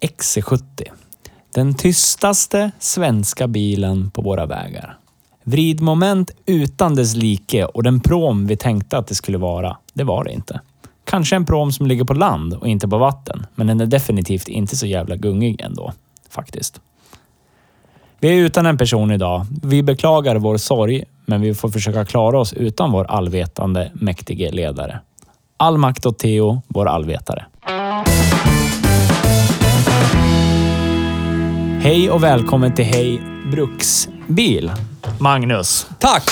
XC70. Den tystaste svenska bilen på våra vägar. Vridmoment utan dess like och den prom vi tänkte att det skulle vara, det var det inte. Kanske en prom som ligger på land och inte på vatten, men den är definitivt inte så jävla gungig ändå, faktiskt. Vi är utan en person idag. Vi beklagar vår sorg, men vi får försöka klara oss utan vår allvetande, mäktige ledare. All makt åt Theo, vår allvetare. Hej och välkommen till Hej Bruksbil. Magnus. Tack,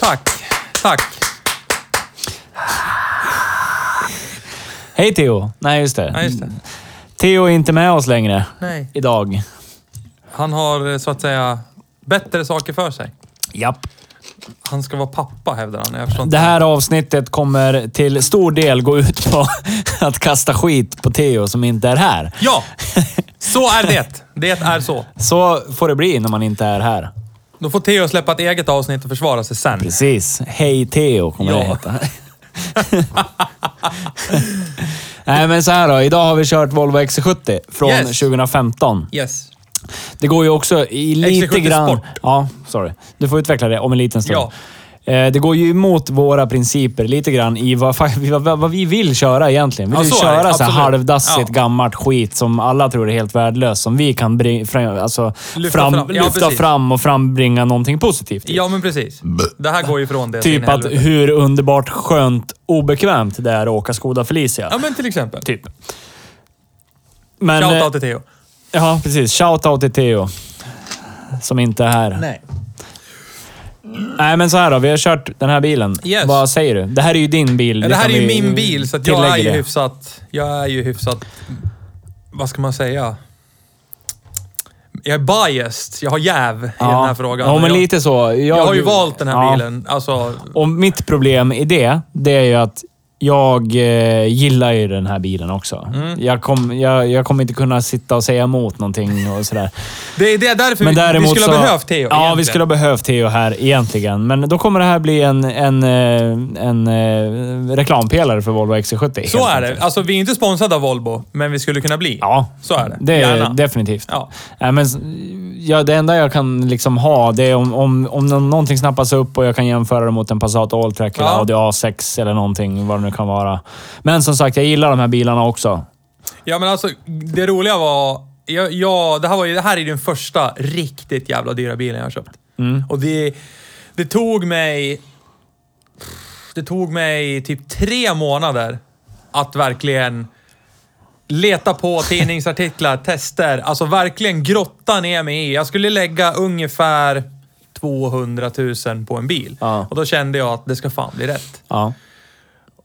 tack, tack. Hej Theo. Nej, just det. Ja, just det. Theo är inte med oss längre Nej. idag. Han har eh, så att säga bättre saker för sig. Japp. Han ska vara pappa hävdar han. Jag förstår inte. Det här avsnittet kommer till stor del gå ut på att kasta skit på Theo som inte är här. Ja! Så är det. Det är så. Så får det bli när man inte är här. Då får Theo släppa ett eget avsnitt och försvara sig sen. Precis. Hej Theo kommer Ja. det heta. Nej, men så här då. Idag har vi kört Volvo XC70 från Yes. 2015. Yes. Det går ju också i lite XC70 grann... Sport. Ja, sorry. Du får utveckla det om en liten stund. Ja. Eh, Det går ju emot våra principer lite grann i vad, vad, vad vi vill köra egentligen. Vi Ja, vill så är det. köra så här halvdassigt Ja. gammalt skit som alla tror är helt värdelöst. Som vi kan bring, fram, alltså, Lyfta fram, fram. Ja, lyfta fram och frambringa någonting positivt. i. Ja, men precis. Det här går ju ifrån det. så Typ att hur underbart skönt obekvämt det är att åka Skoda Felicia. Ja, men till exempel. Typ. Men, eh, Shoutout till Theo. Ja, precis. Shoutout till Theo. Som inte är här. Nej. Nej, men så här då. Vi har kört den här bilen. Yes. Vad säger du? Det här är ju din bil. Det här är ju min bil, så att jag är ju det. hyfsat... Jag är ju hyfsat... Vad ska man säga? Jag är biased. Jag har jäv i den här frågan. Ja, men jag, lite så. Jag, jag har ju valt den här Ja. bilen. Alltså, Och mitt problem i det, det är ju att jag eh, gillar ju den här bilen också. Mm. Jag, kom, jag, jag kommer inte kunna sitta och säga emot någonting och sådär. det är det är därför Men vi, vi skulle så, ha behövt Theo. Ja, egentligen. vi skulle ha behövt Theo här egentligen. Men då kommer det här bli en, en, eh, en, eh, reklampelare för Volvo XC70. Så helt är det. Alltså, vi är inte sponsrade av Volvo, men vi skulle kunna bli. Ja, Så är det. Det är Gärna. definitivt. Ja. Nej, men, ja, det enda jag kan liksom ha, det är om, om, om nå- någonting snappas upp och jag kan jämföra det mot en Passat Alltrack eller Ja. Audi A6 eller någonting, vad nu kan vara. Men som sagt, jag gillar de här bilarna också. Ja, men alltså, det roliga var... Jag, jag, det, här var ju, det här är den första riktigt jävla dyra bilen jag har köpt. Mm. Och det, det tog mig... Det tog mig typ tre månader att verkligen leta på tidningsartiklar, tester. Alltså verkligen grotta ner mig i. Jag skulle lägga ungefär 200 000 på en bil. Ja. Och då kände jag att det ska fan bli rätt. Ja.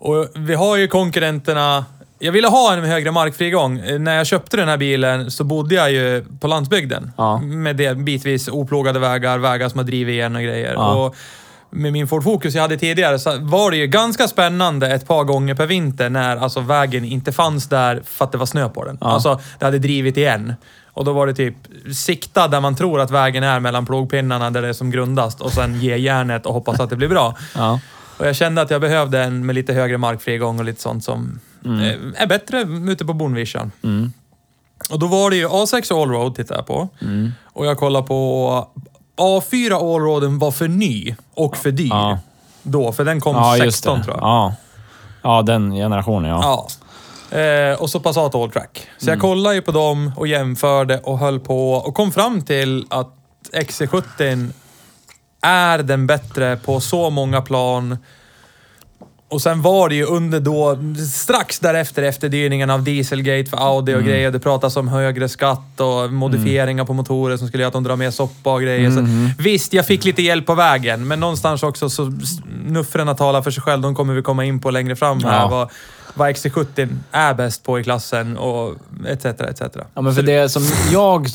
Och vi har ju konkurrenterna... Jag ville ha en högre markfrigång. När jag köpte den här bilen så bodde jag ju på landsbygden. Ja. Med det bitvis oplogade vägar, vägar som har drivit igen och grejer. Ja. Och med min Ford Focus jag hade tidigare så var det ju ganska spännande ett par gånger per vinter när alltså vägen inte fanns där för att det var snö på den. Alltså, det hade drivit igen. Och då var det typ sikta där man tror att vägen är mellan plogpinnarna där det är som grundast och sen ge järnet och hoppas att det blir bra. Ja. Och jag kände att jag behövde en med lite högre markfrigång och lite sånt som eh, är bättre ute på bonvischan. Och då var det ju A6 Allroad tittade jag på. Och jag kollade på A4 Allroaden var för ny och för dyr. Ja. Då, för den kom Ja, just 16 det. tror jag. Ja. ja, den generationen ja. Ja. Eh, och så Passat Alltrack. Så jag kollade ju på dem och jämförde och höll på och kom fram till att XC70 är den bättre på så många plan. Och sen var det ju under då, strax därefter efterdyningen av Dieselgate för Audi och Mm. grejer. Det pratas om högre skatt och modifieringar på motorer som skulle göra att de drar mer soppa och grejer. Mm-hmm. Så, visst, jag fick lite hjälp på vägen, men någonstans också så nuffrorna talar för sig själv. De kommer vi komma in på längre fram här. Ja. Vad, vad XC70 är bäst på i klassen och etc. etc. Ja, men för det som jag...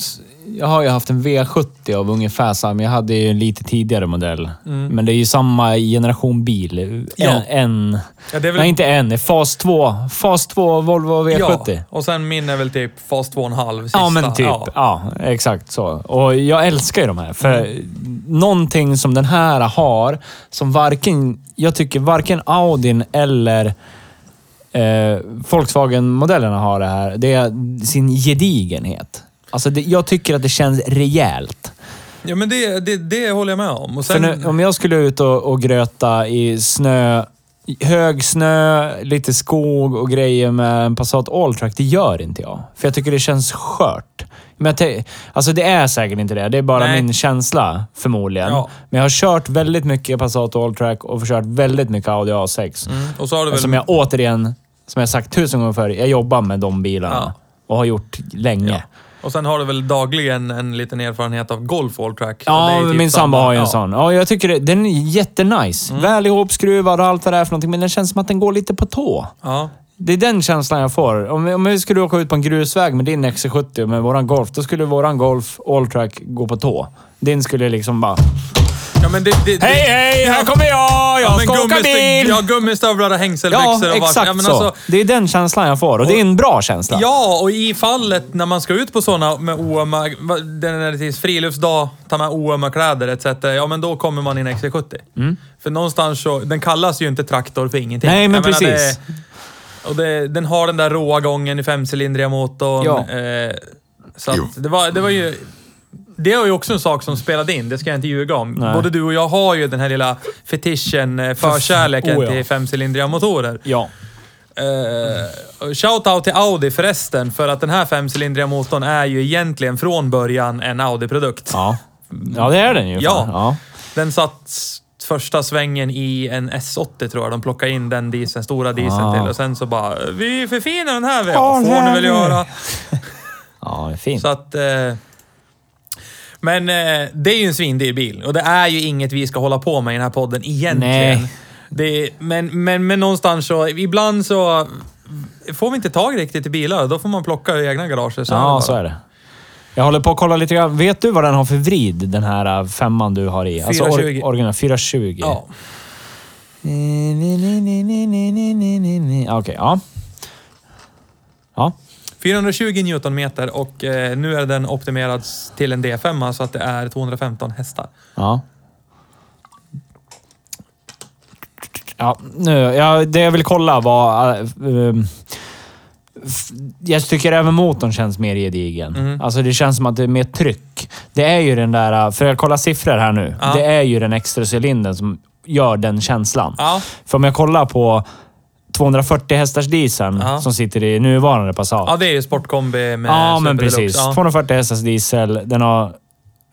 Jag har ju haft en V70 av ungefär samma. Jag hade ju en lite tidigare modell. Men det är ju samma generation bil. Mm. Ja. En, en Ja, det är väl- Nej, inte en. Fas 2. Fas 2 Volvo V70. Ja, och sen min är väl typ fas 2,5 sista. Ja, men typ. Ja. Ja. exakt så. Och jag älskar ju de här. För någonting som den här har, som varken... Jag tycker varken Audin eller eh, Volkswagen-modellerna har det här. Det är sin gedigenhet. Alltså, det, jag tycker att det känns rejält. Ja, men det, det, det håller jag med om. Och För sen, nu, om jag skulle ut och, och gröta i snö, hög snö, lite skog och grejer med en Passat Alltrack, det gör inte jag. För jag tycker det känns skört. Men jag alltså det är säkert inte det. Det är bara Nej. min känsla, förmodligen. Ja. Men jag har kört väldigt mycket Passat Alltrack och kört väldigt mycket Audi A6. Mm, och så har du väl... Som jag återigen, som jag sagt tusen gånger förr, jag jobbar med de bilarna. Och har gjort länge. Ja. Och sen har du väl dagligen en liten erfarenhet av Golf All Track. Ja, typ min sambo har ju en ja. sån. Ja, jag tycker det, den är jättenice. Mm. Väl ihopskruvad och allt vad det är för någonting, men den känns som att den går lite på tå. Ja. Det är den känslan jag får. Om, om vi skulle åka ut på en grusväg med din XC70 och med våran Golf, då skulle våran Golf Alltrack gå på tå. Din skulle liksom bara... ja, men det... det, det Hej, hej! Här kommer jag! Jag ja, ska åka bil! Ja, gummistövlar och hängselbyxor. Ja, och exakt ja, men så. alltså, det är den känslan jag får och, det är en bra känsla. Ja, och i fallet när man ska ut på sådana med oömma... den När det är friluftsdag, ta med oömma kläder etc. Ja, men då kommer man i en XC70. För någonstans så... Den kallas ju inte traktor för ingenting. Mm. Nej, men Jag menar, precis. Det, och det, den har den där råa gången i femcylindriga motorn. Ja. Eh, så att det, var, det var ju... Det var ju också en sak som spelade in, det ska jag inte ljuga om. Nej. Både du och jag har ju den här lilla fetischen, eh, förkärleken Oh, ja. till femcylindriga motorer. Ja. Uh, Shoutout till Audi förresten, för att den här femcylindriga motorn är ju egentligen från början en Audi-produkt. Ja. Ja, det är den ju. Ja. ja. Den satt första svängen i en S80 tror jag. De plockade in den dieseln, stora dieseln Ah. till och sen så bara Vi förfinar den här. Ja, Ja, får ni väl göra. Ja, det är fint. Så att... Eh, men eh, det är ju en svindyr bil och det är ju inget vi ska hålla på med i den här podden egentligen. Nej. Det, men, men, men någonstans så, ibland så får vi inte tag riktigt i bilar. Då får man plocka i egna garager. Så ja, så är det. Jag håller på att kolla lite grann. Vet du vad den har för vrid, den här äh, femman du har i? 420. Alltså or original 420. Ja. Okej, okay, ja. Ja. 420 Newtonmeter och eh, nu är den optimerad till en D5 så att det är 215 hästar. Ja. Ja, nu, ja, det jag vill kolla var... f- jag tycker även motorn känns mer gedigen. Mm. Alltså det känns som att det är mer tryck. Det är ju den där... äh, För jag kollar siffror här nu. Ja. Det är ju den extra cylindern som gör den känslan. Ja. För om jag kollar på 240 hästars dieseln Ja. som sitter i nuvarande Passat. ja, det är ju sportkombi med Ja, men precis. Ja. 240 hästars diesel. Den har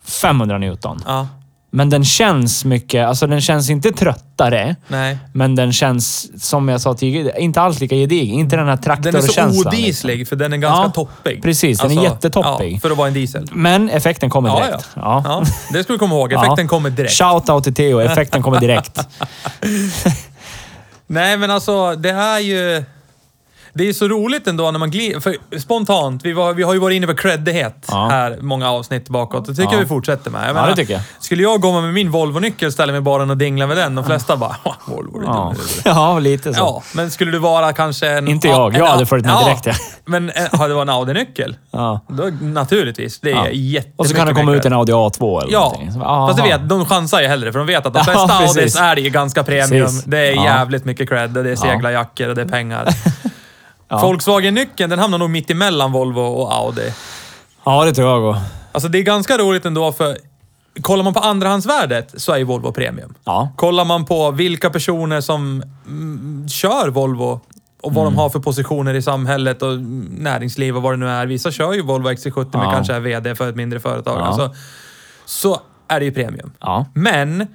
500 Newton. ja, Men den känns mycket... Alltså den känns inte tröttare. nej. Men den känns, som jag sa tidigare, inte alls lika gedigen. Inte den här Den är så traktorkänslan. odieslig liksom. för den är ganska Ja, toppig. precis, den är jättetoppig. Ja, för att vara en diesel. Men effekten kommer Ja, direkt. ja. ja. det ska vi komma ihåg. Effekten kommer direkt. Shout-out till Theo. Effekten kommer direkt. Nej, men alltså det är ju... Det är så roligt ändå när man glider... För spontant, vi, var, vi har ju varit inne på creddighet Ja. här många avsnitt bakåt. Det tycker Ja. jag vi fortsätter med. Jag Ja, det tycker jag. Skulle jag gå med min Volvo-nyckel och ställa mig bara och dingla med den, de flesta bara "Ha, Volvo, är Ja, ja lite så. Ja, men skulle du vara kanske en... Inte jag. en- Jag hade följt med direkt, ja. Men en, har det varit en Audi-nyckel? Ja. Då, naturligtvis. Det är Ja. jättemycket Och så kan det komma ut en Audi A2 eller Ja, någonting. Aha. fast du vet, de chansar ju hellre för de vet att de Ja, flesta precis. Audis är ju ganska premium. Precis. Det är Ja. jävligt mycket cred och det är seglarjackor och det är pengar. Ja. Volkswagen-nyckeln, den hamnar nog mitt emellan Volvo och Audi. Ja, det tror jag också. Alltså det är ganska roligt ändå för kollar man på andrahandsvärdet så är ju Volvo premium. Ja. Kollar man på vilka personer som mm, kör Volvo och vad Mm. de har för positioner i samhället och näringsliv och vad det nu är. Vissa kör ju Volvo XC70 men Ja. kanske är VD för ett mindre företag. Ja. Alltså, så är det ju premium. Ja. Men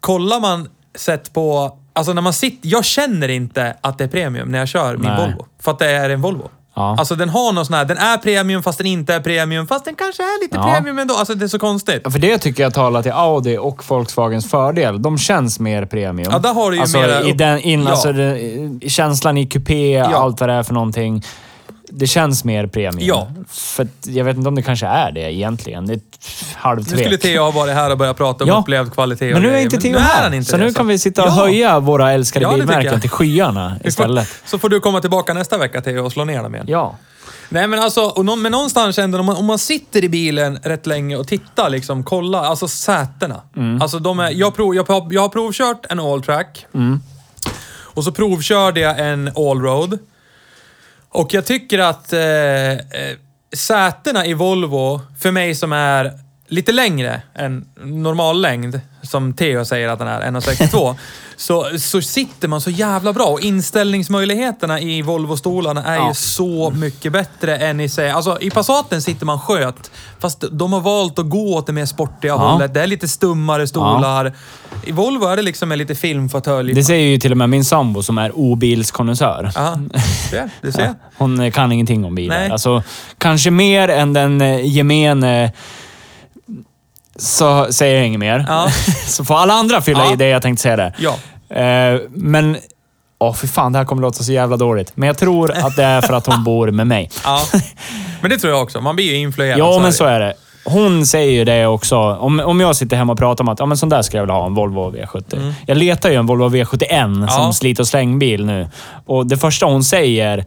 kollar man sett på... Alltså när man sitter... Jag känner inte att det är premium när jag kör min Nej. Volvo. För att det är en Volvo. Ja. Alltså den har någon sån här... Den är premium fast den inte är premium. Fast den kanske är lite Ja. premium ändå. Alltså det är så konstigt. Ja, För det tycker jag talar till Audi och Volkswagens fördel. De känns mer premium. Ja, där har du ju alltså, mera i den, in, alltså, känslan i kupé, allt vad det är för någonting. Det känns mer premium. Ja. För jag vet inte om det kanske är det egentligen. Det är ett Nu skulle Theo ha varit här och börjat prata om Ja. upplevd kvalitet Men nu är inte Theo här. inte så det, nu kan vi sitta och Ja. höja våra älskade Ja, bilmärken till skyarna Vi får- istället. Så får du komma tillbaka nästa vecka Theo och slå ner dem igen. Ja. Nej men alltså, och nå- men någonstans ändå, om man, om man sitter i bilen rätt länge och tittar, liksom, kolla, alltså sätena. Mm. Alltså de är, jag, prov, jag, har- jag har provkört en alltrack. Mm. Och så provkörde jag en allroad. Och jag tycker att eh, eh, sätena i Volvo, för mig som är lite längre än normal längd, som Theo säger att den är, 1,62, så, så sitter man så jävla bra. Och inställningsmöjligheterna i Volvo-stolarna är Ja. ju så mycket bättre än i sig. Alltså i Passaten sitter man sköt, fast de har valt att gå åt det mer sportiga Ja. hållet. Det är lite stummare stolar. I Volvo är det liksom en lite filmfåtölj. Det säger ju till och med min sambo som är obilskonnässör. Ja, du ser. Hon kan ingenting om bilar. Nej. Alltså, kanske mer än den eh, gemene... Så säger jag inget mer. Ja. Så får alla andra fylla Ja. i det jag tänkte säga där. Ja. Eh, men... Åh, för fan. Det här kommer låta så jävla dåligt. Men jag tror att det är för att hon bor med mig. Ja. Men det tror jag också. Man blir ju influerad. Ja, men så är det. Hon säger ju det också. Om, om jag sitter hemma och pratar om att ja, men sån där skulle jag vilja ha, en Volvo V70. Jag letar ju en Volvo V71 som Ja. slit och slängbil nu. Och det första hon säger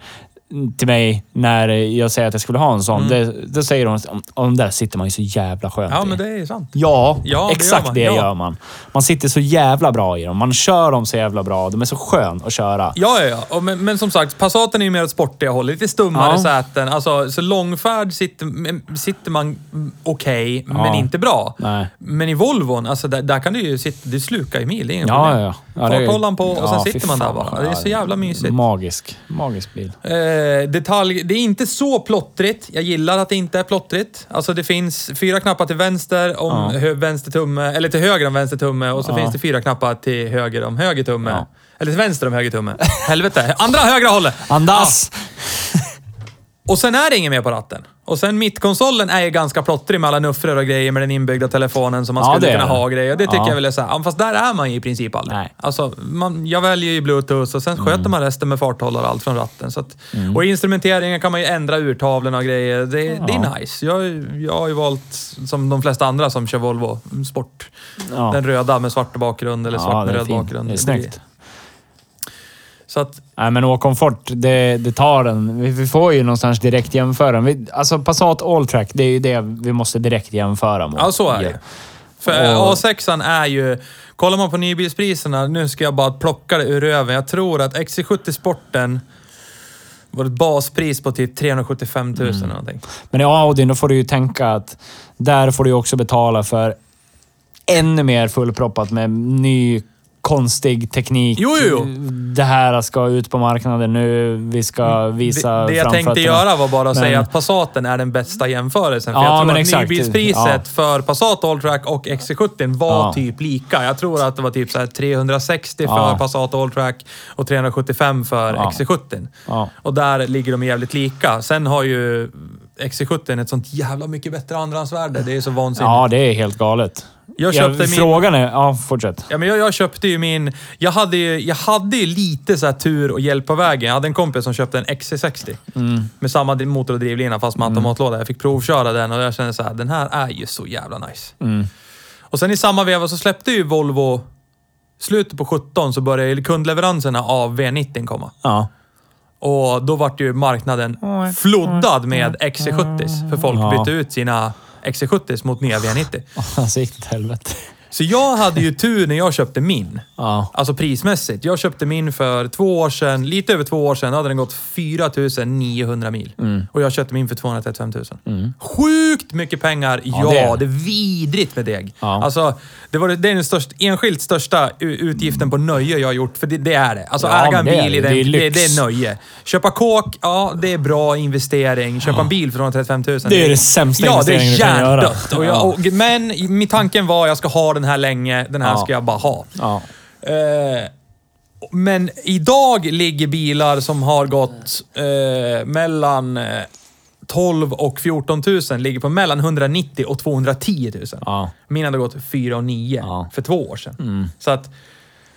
till mig när jag säger att jag skulle ha en sån, det, då säger hon om, om där sitter man ju så jävla skönt Ja, i. men det är sant. Ja, Ja, det exakt gör man. det Ja. gör man. Man sitter så jävla bra i dem. Man kör dem så jävla bra. De är så skön att köra. Ja, ja, ja. Och Men, men som sagt, Passaten är ju mer åt sportiga hållet. Lite stummare Ja. säten. Alltså, så långfärd sitter, men- sitter man mm, okej, men Ja. inte bra. Nej. Men i Volvon, alltså där, där kan du ju sitta... Du slukar ju mil, det är inga Ja, problem. ja, ja. det Farthållaren på och sen sitter man där bara. Det är så jävla mysigt. Magisk. Magisk bil. Eh, detalj, det är inte så plottrigt. Jag gillar att det inte är plottrigt. Alltså det finns fyra knappar till vänster om Ja. hö, vänster tumme, eller till höger om vänster tumme och så Ja. finns det fyra knappar till höger om höger tumme. Ja. Eller till vänster om höger tumme. Helvete! Andra högra hållet! Andas! Och sen är det inget mer på ratten. Och sen mittkonsolen är ju ganska plottrig med alla nuffror och grejer med den inbyggda telefonen som man Ja, skulle kunna ha och grejer. Det tycker Ja. jag väl är så här, ja, fast där är man ju i princip aldrig. Nej. Alltså, man, jag väljer ju bluetooth och sen Mm. sköter man resten med farthållare och allt från ratten. Så att, Och i instrumenteringen kan man ju ändra urtavlorna och grejer. Det, det är nice. Jag, jag har ju valt, som de flesta andra som kör Volvo, sport. Ja. Den röda med svart bakgrund eller svart Ja, med röd fint. bakgrund. Det är snyggt. Så att, Nej, men åkomfort, det, det tar den. Vi, får ju någonstans direkt jämföra. Vi, alltså Passat Alltrack, det är ju det vi måste direkt jämföra mot. Ja, så är det. För Och- A6an är ju... Kollar man på nybilspriserna, nu ska jag bara plocka det ur röven. Jag tror att XC70 Sporten var ett baspris på typ 375 000 Mm. någonting. Men i Audi, då får du ju tänka att där får du också betala för ännu mer fullproppat med ny konstig teknik. Jo, jo. Det här ska ut på marknaden nu. Vi ska visa Det, det jag tänkte göra var bara att Men- säga att Passaten är den bästa jämförelsen. För Ja, jag tror men att exakt. nybilspriset Ja. för Passat Alltrack och XC70 var Ja. typ lika. Jag tror att det var typ så här 360 Ja. för Passat Alltrack och 375 för Ja. XC70. Ja. Och där ligger de jävligt lika. Sen har ju XC70 ett sånt jävla mycket bättre andrahandsvärde. Det är så vansinnigt. Ja, det är helt galet. Jag köpte min- Frågan är... Ja, fortsätt. Ja, men jag, jag köpte ju min... Jag hade ju, jag hade ju lite så här tur och hjälp på vägen. Jag hade en kompis som köpte en XC60. Med samma motor och drivlina fast med automatlåda. Jag fick provköra den och jag kände så här, den här är ju så jävla nice. Och sen i samma veva så släppte ju Volvo... Slutet på 17 så började kundleveranserna av V90 komma. Ja. Och då vart ju marknaden floddad med XC70 För folk Ja. bytte ut sina XC70 mot nya V90. Alltså gick det helvete. Så jag hade ju tur när jag köpte min. Ja. Alltså prismässigt. Jag köpte min för två år sedan, lite över två år sedan, hade den gått 4 900 mil. Mm. Och jag köpte min för 235 000. Sjukt mycket pengar! Ja, det är det, det. är vidrigt med deg. Ja. Alltså, det, var, det är den störst, enskilt största utgiften på nöje jag har gjort, för det, det är det. Alltså Ja, äga en det är bil, det. i den, Det är det, lyx. det, är nöje. Köpa kåk, ja det är bra investering. Köpa en bil för 235 000. Det är det sämsta Ja, det är investeringen du kan göra. hjärndött. Och jag, Ja. och, men min tanken var jag ska ha den här länge, den här Ja. ska jag bara ha. Ja. Eh, men idag ligger bilar som har gått eh, mellan eh, 12 och 14 000 ligger på mellan 190 och 210 000. Ja. Min hade gått 4 och 9 Ja. Mm. för två år sedan. Så att,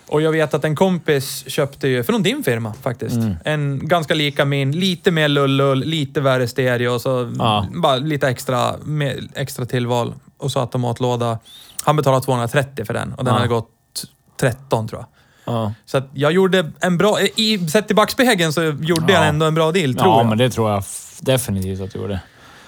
och jag vet att en kompis köpte ju, från din firma faktiskt, Mm. en ganska lika min, lite mer lullull, lite värre stereo, så Ja. bara lite extra, extra tillval och så automatlåda. Han betalade 230 för den och den Ja. hade gått 13 tror jag. Ja. Så att jag gjorde en bra... I, sett i backspegeln så gjorde Ja. jag ändå en bra deal, tror ja, jag. men det tror jag f- definitivt att du gjorde.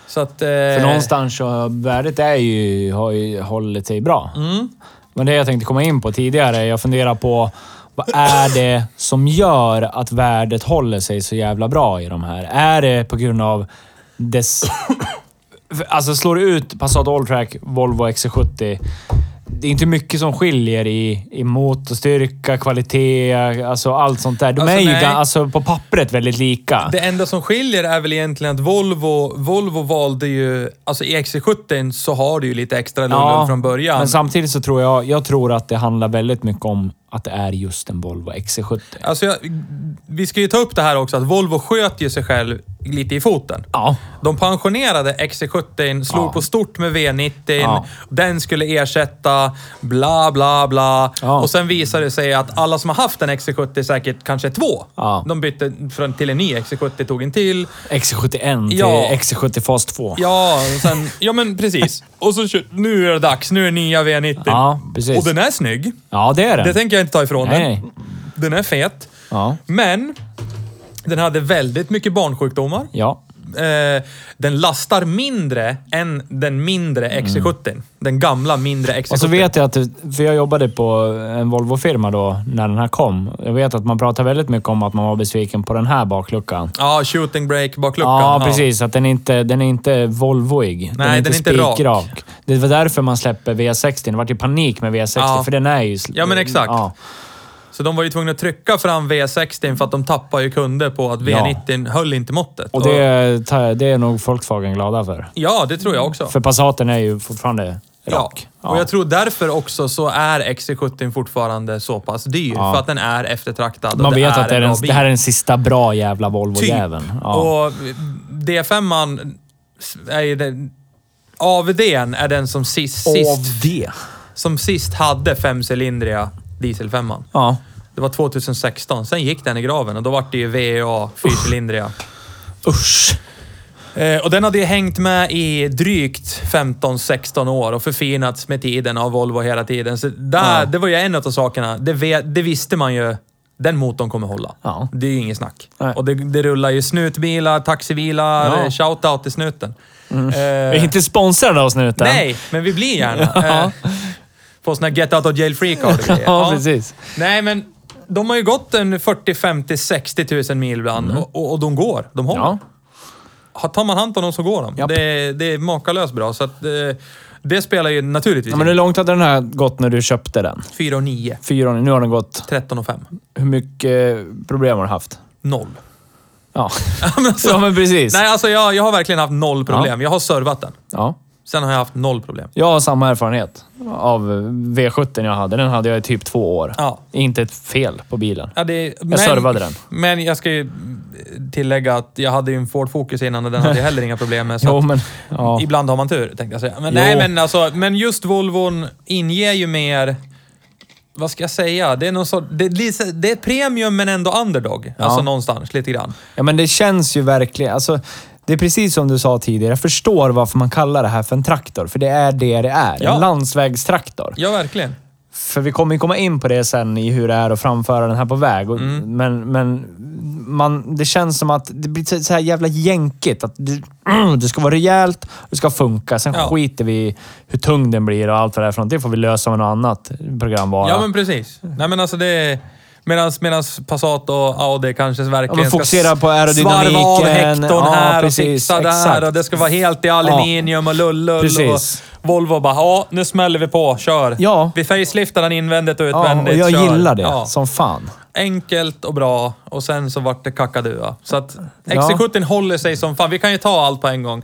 Så att... Eh, För någonstans så, värdet är ju, har ju hållit sig bra. Mm. Men det jag tänkte komma in på tidigare, jag funderar på vad är det som gör att värdet håller sig så jävla bra i de här? Är det på grund av dess... Alltså slår du ut Passat Alltrack, Volvo XC70. Det är inte mycket som skiljer i, i motorstyrka, kvalitet, alltså allt sånt där. De Alltså, är ju nej. alltså, på pappret väldigt lika. Det enda som skiljer är väl egentligen att Volvo, Volvo valde ju... Alltså i XC70 så har du ju lite extra lullull från början. Men samtidigt så tror jag, jag tror att det handlar väldigt mycket om att det är just en Volvo XC70. Alltså jag, vi ska ju ta upp det här också, att Volvo sköt ju sig själv lite i foten. Ja. De pensionerade XC70, slog Ja. på stort med V90. Ja. Den skulle ersätta, bla bla bla. Ja. Och sen visade det sig att alla som har haft en XC70, säkert kanske två, Ja. de bytte från, till en ny XC70, tog en till. XC71 till Ja. XC70 Fas 2. Ja, sen, ja men precis. Och så nu är det dags, nu är det nya V90. Ja, precis. Och den är snygg. Ja, det är den. Det tänker jag inte ta ifrån Nej, den. nej. Den är fet. Ja. Men, den hade väldigt mycket barnsjukdomar. Ja. Eh, den lastar mindre än den mindre XC70. Den gamla mindre XC70. Mm. Och så vet jag att, för jag jobbade på en Volvo-firma då, när den här kom. Jag vet att man pratar väldigt mycket om att man var besviken på den här bakluckan. Ja, shooting break bakluckan. Ja, precis. Att den är inte, den är inte Volvoig. Den Nej, är inte den är inte rak. spikrak. Det var därför man släpper V60. Det vart ju panik med V60, Ja. för den är ju... Ja, men exakt. Ja. Så de var ju tvungna att trycka fram V60 för att de tappade ju kunder på att Ja. V90 höll inte måttet. Och det, det är nog Volkswagen glada för. Ja, det tror jag också. För Passaten är ju fortfarande Ja. rak. Och jag tror därför också så är XC70 fortfarande så pass dyr. Ja. För att den är eftertraktad. Man vet att det, är en det här är den sista bra jävla Typ. Volvo-jäveln. Ja. Och D5 är ju den... AVDn är den som sist, sist, det. som sist hade femcylindriga dieselfemman. Ja. Det var 2016. Sen gick den i graven och då var det ju VA fyrcylindriga. Usch. Eh, och den hade ju hängt med i drygt 15-16 år och förfinats med tiden av Volvo hela tiden. Så där, Ja. Det var ju en av sakerna. Det, det visste man ju. Den motorn kommer hålla. Ja. Det är ju inget snack. Nej. Och det, det rullar ju snutbilar, taxibilar, Ja. shoutout till snuten. Eh, Vi är inte sponsrade av snuten. nej, men vi blir gärna. Eh, Få såna här get out of jail free card och grejer. Ja, precis. Nej, men de har ju gått en 40, 50, 60 000 mil ibland och, och, och de går. De håller. Mm. Ja. Ha- Tar man hand om dem så går de. Japp. Det, det är makalöst bra. Så att, eh, det spelar ju naturligtvis ja men hur långt hade den här gått när du köpte den? 4 och 9. Fyra år, nu har den gått... 13 och 5. Hur mycket problem har du haft? Noll. Ja. Men alltså- ja, men precis. Nej, alltså jag, jag har verkligen haft noll problem. Jag har servat den. Ja. Sen har jag haft noll problem. Jag har samma erfarenhet av V70 jag hade. Den hade jag i typ två år. Ja. Inte ett fel på bilen. Ja, det, Jag servade den. Men jag ska ju tillägga att jag hade ju en Ford Focus innan och den hade jag heller inga problem med. Så Jo, men... Ja. Ibland har man tur, tänkte jag säga. Men, Jo. nej, men, alltså, men just Volvon inger ju mer... Vad ska jag säga? Det är, någon sort, det, det är premium men ändå underdog. Ja. Alltså någonstans, lite grann. Ja, men det känns ju verkligen... Alltså, det är precis som du sa tidigare. Jag förstår varför man kallar det här för en traktor. För det är det det är. Ja. En landsvägstraktor. Ja, verkligen. För vi kommer ju komma in på det sen i hur det är att framföra den här på väg. Mm. Men, men man, det känns som att det blir så- här jävla jänkigt. Att det, det ska vara rejält, det ska funka. Sen Ja. skiter vi i hur tung den blir och allt vad det är för något. Det får vi lösa med något annat program bara. Ja, men precis. Nej, men alltså det. Medan Passat och Audi kanske verkligen Ja, fokusera på aerodynamiken. svarva av hektorn Ja, här precis. och fixa där Exakt. och det ska vara helt i aluminium och lullull. Precis. Och Volvo bara, ja, nu smäller vi på. Kör. Ja. Vi faceliftar den invändigt och ja, utvändigt. och jag kör. gillar det Ja. som fan. Enkelt och bra och sen så vart det kakadua. Så att Ja. XC70 håller sig som fan. Vi kan ju ta allt på en gång.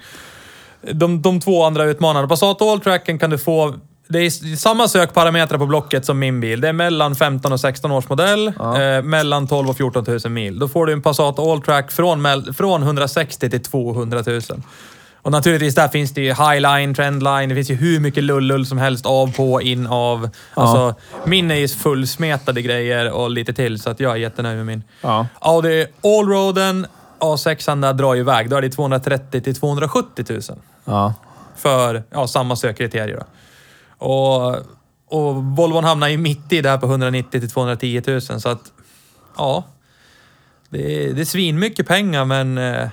De, de två andra utmanarna. Passat Alltracken kan du få... Det är samma sökparametrar på Blocket som min bil. Det är mellan 15 och 16 års modell. Eh, mellan 12 och 14 000 mil. Då får du en Passat Alltrack från, från 160 till 200 000. Och naturligtvis där finns det ju highline, trendline, det finns ju hur mycket lullull som helst av, på, in, av. Alltså, min är ju fullsmetade grejer och lite till, så att jag är jättenöjd med min. Ja. Audi Allroaden A6 där drar ju iväg. Då är det 230 till 270 000 Ja. för ja, samma sökkriterier. Då. Och, och Volvon hamnar ju mitt i där på 190 till 210 000 så att ja. Det är, det är svinmycket pengar men eh,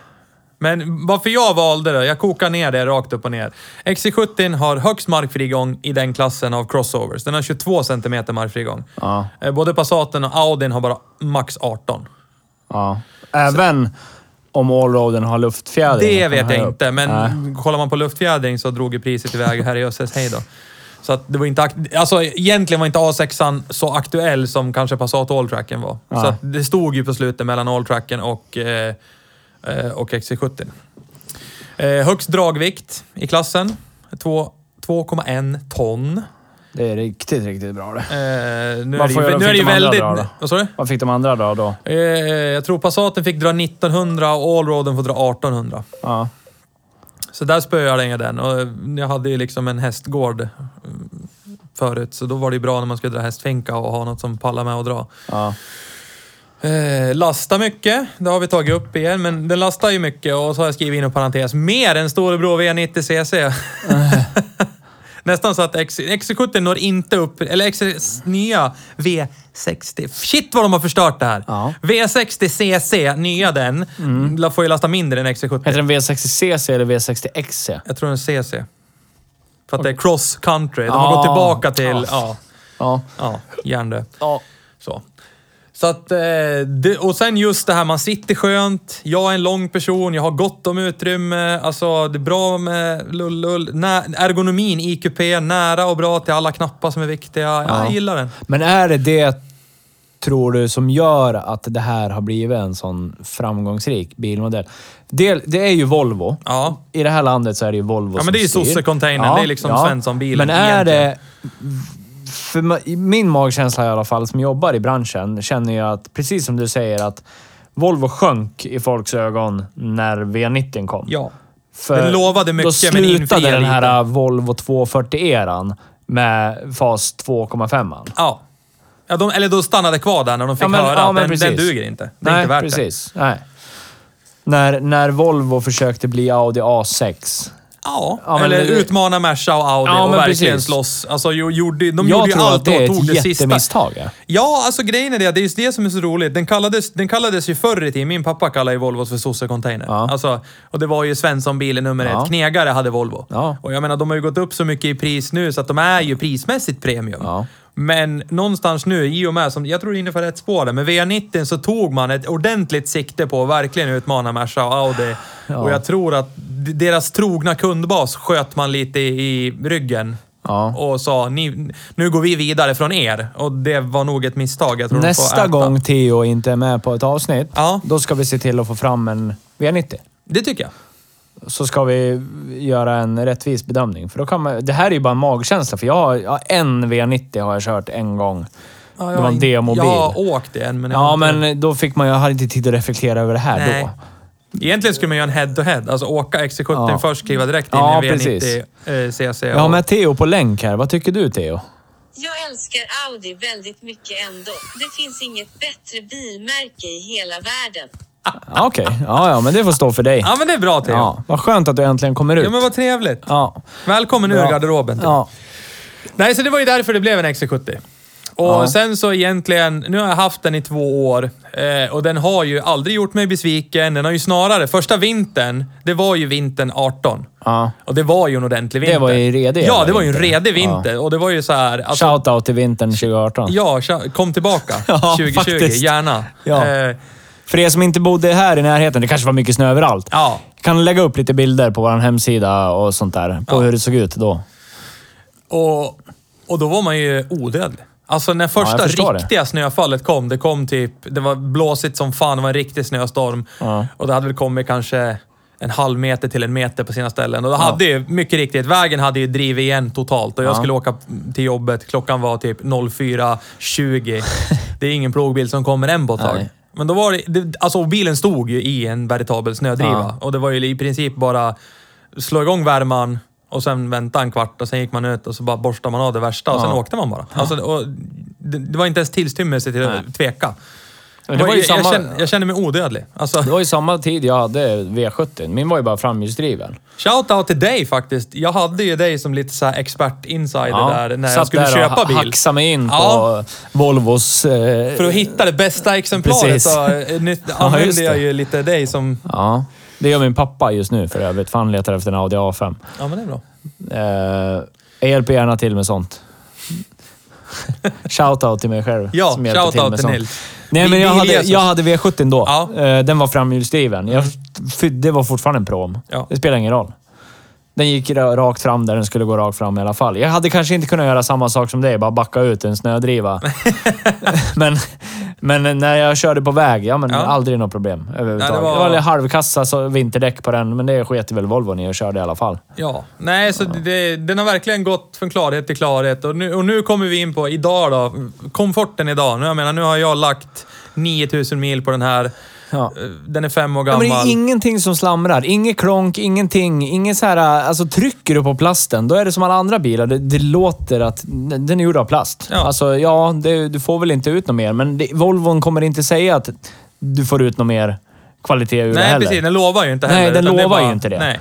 men varför jag valde det, jag kokar ner det rakt upp och ner. XC70 har högst markfrigång i den klassen av crossovers. Den har 22 cm markfrigång. Ja. Eh, Både Passaten och Audin har bara max 18. ja. Även om allroaden har luftfjädring. Det vet här jag upp. inte, men Nej. kollar man på luftfjädring så drog ju priset iväg herrejösses hej då. Så att det var inte... Alltså egentligen var inte A6an så aktuell som kanske Passat Alltracken var. Nej. Så att det stod ju på slutet mellan Alltracken och, eh, eh, och XC70. Eh, högst dragvikt i klassen. Två- 2,1 ton. Det är riktigt, riktigt bra det. Eh, nu, är det ju, nu är det ju de väldigt... Vad sa du? Vad fick de andra dra då? Eh, jag tror Passaten fick dra 1900 och Allroaden får dra 1800. Ja. Så där spöade jag den och jag hade ju liksom en hästgård förut, så då var det ju bra när man skulle dra hästfinka och ha något som pallar med att dra. Ja. Eh, lasta mycket, det har vi tagit upp igen, men den lastar ju mycket och så har jag skrivit in en parentes. Mer än Storebror V90 CC. Nästan så att X- XC70 når inte upp, eller XC nya V60. Shit vad de har förstört det här! Ja. V60 CC, nya den, mm. får ju lasta mindre än XC70. Heter den V60CC eller V60XC? Jag tror en CC. För att det är cross country. De har Ah. gått tillbaka till... Ah. Ja, Ja. ja, järndö. Ja. Så. Så att, eh, och sen just det här, man sitter skönt. Jag är en lång person, jag har gott om utrymme. Alltså, det är bra med lull-lull. Nä, ergonomin i kupé, nära och bra till alla knappar som är viktiga. Ja, Ja. Jag gillar den. Men är det det, tror du, som gör att det här har blivit en sån framgångsrik bilmodell? Det, det är ju Volvo. Ja. I det här landet så är det ju Volvo Ja, som men det är ju sosse-containern. Det är liksom Svensson-bilen Men är det... egentligen. För ma- i min magkänsla i alla fall, som jobbar i branschen, känner jag att, precis som du säger, att Volvo sjönk i folks ögon när V90 kom. Ja. För Den lovade mycket, då men infriade den här lite. Volvo 240-eran med fas 2,5. Ja. Ja de, eller då stannade kvar där när de fick Ja, men- höra ja, att den, den duger inte. Det är Nej, inte värt precis. Nej. När, när Volvo försökte bli Audi A6. Ja, Ja, eller det- utmana Merca och Audi Ja, och verkligen precis. slåss. Alltså, jo- gjorde, de jag gjorde ju tror allt att det är tog ett det jättemisstag. ja. Ja, alltså grejen är det, det är just det som är så roligt. Den kallades, den kallades ju förr i tiden, min pappa kallade ju Volvos för sosse-container. Ja. Alltså, och det var ju Svensson-bilen nummer Ja. ett. Knegare hade Volvo. Ja. Och jag menar, de har ju gått upp så mycket i pris nu så att de är ju prismässigt premium. Men någonstans nu, i och med, som jag tror du är inne på rätt spår där, med V90 så tog man ett ordentligt sikte på att verkligen utmana Merca och Audi. Ja. Och jag tror att deras trogna kundbas sköt man lite i ryggen. Ja. Och sa, nu går vi vidare från er. Och det var nog ett misstag. Jag tror Nästa gång Theo inte är med på ett avsnitt, Ja. då ska vi se till att få fram en V90. Det tycker jag. Så ska vi göra en rättvis bedömning. För då kan man, det här är ju bara en magkänsla, för jag har, jag har en V90 har jag kört en gång. Ja, Det var en demobil. Jag har åkt det än, men... Ja, har inte- men då fick man ju, jag hade inte tid att reflektera över det här Nej. då. Egentligen skulle man göra en head-to-head. Alltså åka XC70 Ja. först, kliva direkt in Ja, i en precis. V90 eh, CC. Jag har och- med Theo på länk här. Vad tycker du Theo? Jag älskar Audi väldigt mycket ändå. Det finns inget bättre bilmärke i hela världen. Ja, Okej, ja, ja, men det får stå för dig. Ja, men det är bra Theo. Ja, Ja, vad skönt att du äntligen kommer ut. men vad trevligt. Ja. Välkommen ur garderoben. Theo. Ja. Nej, så det var ju därför det blev en XC70. Och Ja. sen så egentligen, nu har jag haft den i två år eh, och den har ju aldrig gjort mig besviken. Den har ju snarare, första vintern, det var ju vintern 18. Ja. Och det var ju en ordentlig vinter. Det var ju redig Ja, det var ju en redig vinter. Och det var ju så här... Alltså, Shoutout till vintern 2018. Ja, kom tillbaka. Ja, 2020, faktiskt. gärna. Ja. Eh, För er som inte bodde här i närheten, det kanske var mycket snö överallt. ja. Kan lägga upp lite bilder på vår hemsida och sånt där. På Ja. hur det såg ut då. Och, och då var man ju odödlig. Alltså när första det. riktiga snöfallet kom, det kom typ... Det var blåsigt som fan, det var en riktig snöstorm. Ja. Och det hade väl kommit kanske en halv meter till en meter på sina ställen. Och då hade ju, mycket riktigt, vägen hade ju drivit igen totalt. Och jag Ja. skulle åka till jobbet, klockan var typ 04.20. det är ingen plogbil som kommer än på ett tag. Nej. Men då var det, det... Alltså bilen stod ju i en veritabel snödriva. Och det var ju i princip bara slå igång värman och sen vänta en kvart och sen gick man ut och så bara borstade man av det värsta och sen Ja. åkte man bara. Alltså, det, det var inte ens tillstymmelse till Nej. att tveka. Men det var ju jag, jag, samma- kände, jag kände mig odödlig. Alltså, Det var ju samma tid jag hade V70. Min var ju bara framhjulsdriven. Shout-out till dig faktiskt. Jag hade ju dig som lite så här expert-insider där när jag Satt skulle där köpa och bil. hacksade mig in Ja. på Volvos... Eh, För att hitta det bästa exemplaret Precis. så eh, Ja, använde det. jag ju lite dig som... Ja. Det gör min pappa just nu för övrigt, för han letar efter en Audi A5. Ja, men det är bra. Eh, jag hjälper gärna till med sånt. Shoutout till mig själv. Ja, som hjälper shoutout med till sånt. Nils. Nej, men jag hade, jag hade V70 då. Ja. Eh, den var framhjulsdriven. Jag, för det var fortfarande en prom. Ja. Det spelar ingen roll. Den gick ra- rakt fram där den skulle gå rakt fram i alla fall. Jag hade kanske inte kunnat göra samma sak som dig, bara backa ut en snödriva. men, men när jag körde på väg, ja men Ja. aldrig något problem överhuvudtaget. Nej, det det var- var, lite halvkassa så vinterdäck på den, men det sket väl Volvon i och körde i alla fall. Ja, nej, så det, den har verkligen gått från klarhet till klarhet. Och nu, och nu kommer vi in på idag då. Komforten idag. Nu, jag menar, nu har jag lagt 9000 mil på den här. Ja. Eh, Den är fem år Ja, gammal. men det är ingenting som slamrar. Inget klonk, ingenting. Ingen så här... Alltså trycker du på plasten, då är det som alla andra bilar. Det, det låter att den är gjord av plast. Ja. Alltså, ja, det, du får väl inte ut något mer. Men det, Volvon kommer inte säga att du får ut något mer kvalitet ur det Nej, heller. precis. Den lovar ju inte Nej, heller. den det är lovar bara- ju inte det. Nej.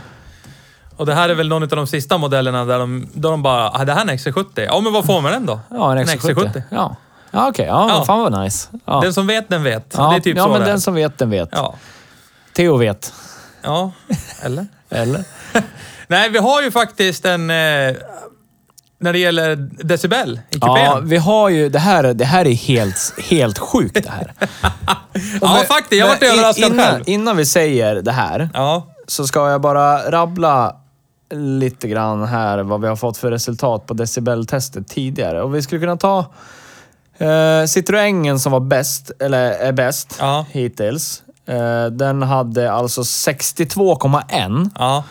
Och det här är väl någon av de sista modellerna där de, där de bara, ah, det här är en XC70. Ja, men vad får man den då? Ja, en XC70. Ja, ja okej. Ja, Ja. fan vad nice. Ja, Den som vet, den vet. ja, det är typ ja så men det är. den som vet, den vet. Ja. Theo vet. Ja, eller? Eller? Nej, vi har ju faktiskt en... Eh, när det gäller decibel i kupén. Ja, Ja, vi har ju... Det här, det här är helt, helt sjukt det här. faktiskt. Jag vart överraskad innan, själv. Innan vi säger det här, Ja. så ska jag bara rabbla lite grann här vad vi har fått för resultat på decibeltestet tidigare. Och vi skulle kunna ta eh, Citroengen som var bäst, eller är bäst Ja. hittills. Eh, den hade alltså 62,1 Ja.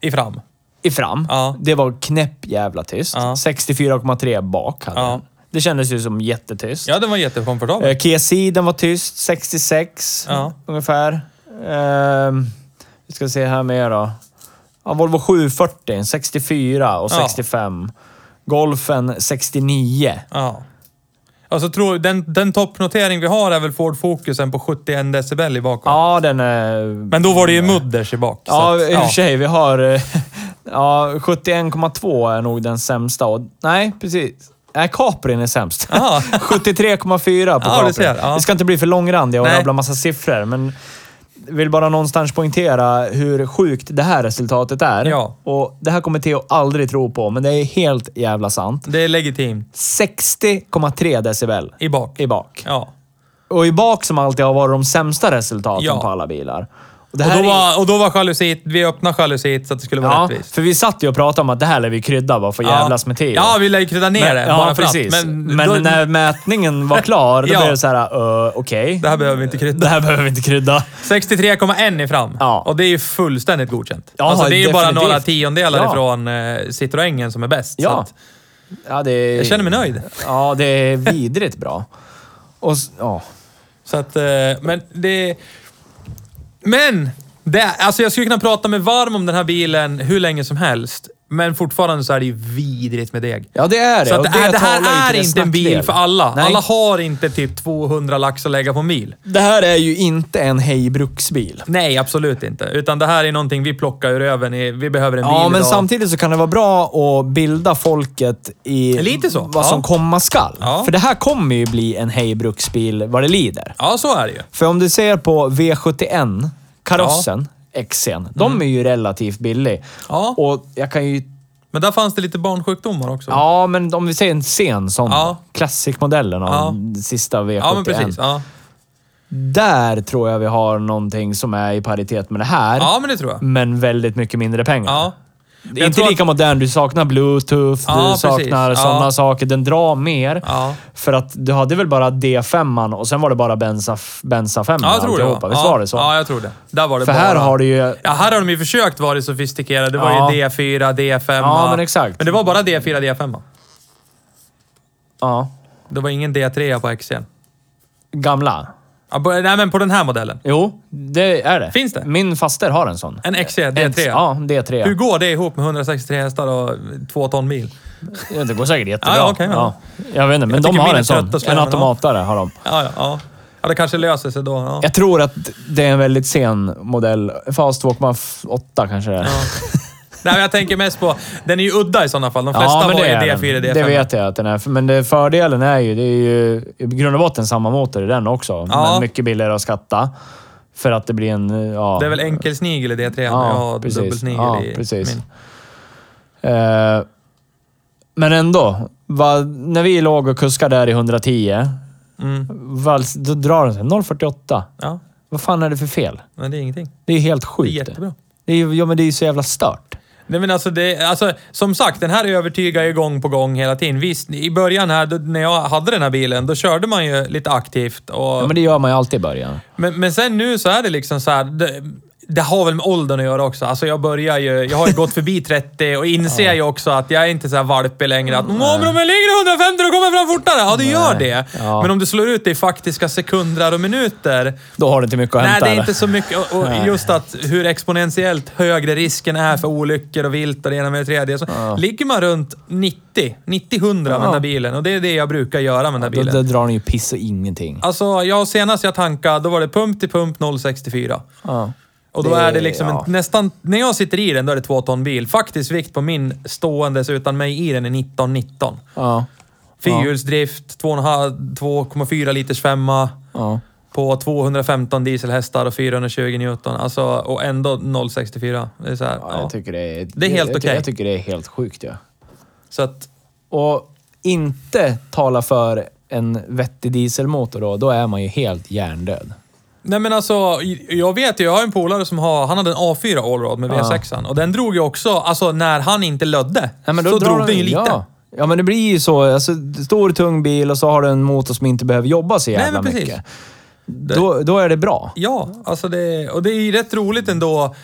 I fram. i fram. Ja. Det var knäpp jävla tyst. Ja. 64,3 bak hade den. Det kändes ju som jättetyst. Ja, den var jättekomfortabel. Eh, Kia den var tyst. 66 Ja. ungefär. Ehm, vi ska se här mer då. Ja, Volvo 740, 64 och Ja. 65. Golfen 69. Alltså, tror, den, den toppnotering vi har är väl Ford Focusen på 71 decibel i bakom. Ja, den är... Men då var det ju mudders i bak. Ja, att, i och för sig. Vi har... eh, Ja, 71,2 är nog den sämsta. Och, nej, precis. Nej, Caprin är sämst. Ja. 73,4 på Ja, Caprin. ser, ja. Vi ska inte bli för långrandiga och rabbla massa siffror, men vill bara någonstans poängtera hur sjukt det här resultatet är. Ja. Och Det här kommer Theo aldrig tro på, men det är helt jävla sant. Det är legitimt. 60,3 decibel I bak. i bak. Ja. Och i bak som alltid har varit de sämsta resultaten Ja. på alla bilar. Och, Och då, är- var, och då var jalusit, vi öppnade jalusit så att det skulle vara Ja, rättvist. för vi satt ju och pratade om att det här lär vi krydda bara för att jävlas med Theo. Ja, vi lär ju krydda ner det. ja, bara precis. Men, Men, då, när mätningen var klar, då Ja. blev det så här, uh, okej. Det här behöver vi inte krydda. Det här behöver vi inte krydda. 63,1 i fram. Ja. Och det är ju fullständigt godkänt. Ja, alltså, det är ju bara några tiondelar Ja. ifrån eh, Citroengen som är bäst. Ja. att, Ja, det är, jag känner mig nöjd. Ja, det är vidrigt bra. Och, ja. Så att, eh, men det... Men! Det, alltså jag skulle kunna prata mig varm om den här bilen hur länge som helst. Men fortfarande så är det ju vidrigt med deg. Ja, det är det. Så att det, är, det här är inte en bil för alla. Nej. Alla har inte typ 200 lax att lägga på mil. Det här är ju inte en hejbruksbil. Nej, absolut inte. Utan det här är någonting vi plockar ur röven. i- Vi behöver en bil Ja, men idag. samtidigt så kan det vara bra att bilda folket i Lite så, vad som ja. komma skall. Ja. För det här kommer ju bli en hejbruksbil vad det lider. Ja, så är det ju. För om du ser på V71, karossen, XC'n, de är ju relativt billig. Mm. Ja. Och jag kan ju... Men där fanns det lite barnsjukdomar också. Ja, men om vi säger en sen sån. Ja. Classic-modellen av Ja. sista V71. Ja, men precis. Ja. Där tror jag vi har någonting som är i paritet med det här. ja, men det tror jag. Men väldigt mycket mindre pengar. Ja. Det är inte lika modern. Du saknar bluetooth, Ja, du precis. saknar Ja. sådana saker. Den drar mer. Ja. För att du hade väl bara D5 och sen var det bara Benza, Benza 5 Ja, jag tror det. alltihopa. Va? Visst ja. var det så? Ja, jag tror det. Där var det För bara... här har du ju... Ja, här har de ju försökt vara sofistikerade. Det var Ja. ju D4, D5. Ja, men exakt. Men det var bara D4, D5. Ja. Det var ingen D3 på XC'n. Gamla. Ja, på, nej, men på den här modellen. Jo, det är det. Finns det? Min faster har en sån. En XC D3. Ja, D3. Hur går det ihop med 163 hästar och två ton bil? Ja, Det går säkert jättebra. Ja, ja, okej, ja. Jag vet inte, men Jag de har en sån. En ja. automatare har de. Ja, ja, ja. Ja, det kanske löser sig då. Ja. Jag tror att det är en väldigt sen modell. Fast 2,8 kanske det är. Nej, jag tänker mest på... Den är ju udda i sådana fall. De flesta Ja, det ju är D4, den. D5. Det vet jag att den är. Men det, fördelen är ju, det är ju i grund och botten samma motor i den också. Ja. Men mycket billigare att skatta. För att det blir en... Ja, Det är väl enkelsnigel i D3 Ja, ja, och precis. dubbelsnigel Ja, i precis. min. Eh, men ändå. Va, när vi låg och kuskade där i 110, Mm. vals, då drar den sig 0,48. Ja, Vad fan är det för fel? men det är ingenting. Det är helt Det är sjukt. jättebra. Det är, ja, men det är ju så jävla stört. Nej, men alltså, det, alltså, som sagt, den här övertygar ju gång på gång hela tiden. Visst, i början här, då, när jag hade den här bilen, då körde man ju lite aktivt. Och, Ja, men det gör man ju alltid i början. men, men sen nu så är det liksom så här... Det, det har väl med åldern att göra också. Alltså jag börjar ju... Jag har ju gått förbi 30 och inser ju också att jag är inte så här valpig längre. Att men om jag ligger 150 då kommer jag fram fortare! Ja, det gör det. Ja. Men om du slår ut det i faktiska sekunder och minuter, Då har du inte mycket att Nej, hämta. det är inte så mycket. Och, och Nej. just att hur exponentiellt högre risken är för olyckor och vilt och det ena med det tredje. Så Ligger man runt 90, 90-100 med den här bilen och det är det jag brukar göra med den här Då, bilen. då drar den ju piss och ingenting. Alltså, jag, senast jag tankade, då var det pump till pump 0,64. Och då Det- är det liksom ja. en, nästan... När jag sitter i den, då är det två ton bil. Faktisk vikt på min ståendes utan mig i den är 19-19. Ja. Fyrhjulsdrift, 2,5 2,4 liters femma. Ja. på 215 dieselhästar och 420 Newton. Alltså, och ändå 0,64. Det är så här, Ja, ja. jag tycker det är... Det är helt okej. Jag tycker det är helt sjukt, ja. Så att, Och inte tala för en vettig dieselmotor då, då är man ju helt hjärndöd. Nej men alltså, jag vet ju, jag har en polare som har, han hade en A4 Allroad med V6 och den drog ju också, alltså när han inte lödde, Nej, men då så drar drog den ju lite. Ja. ja, men det blir ju så. Alltså, stor tung bil och så har du en motor som inte behöver jobba så jävla men precis. mycket. Då, då är det bra. Ja, alltså det, och det är ju rätt roligt ändå.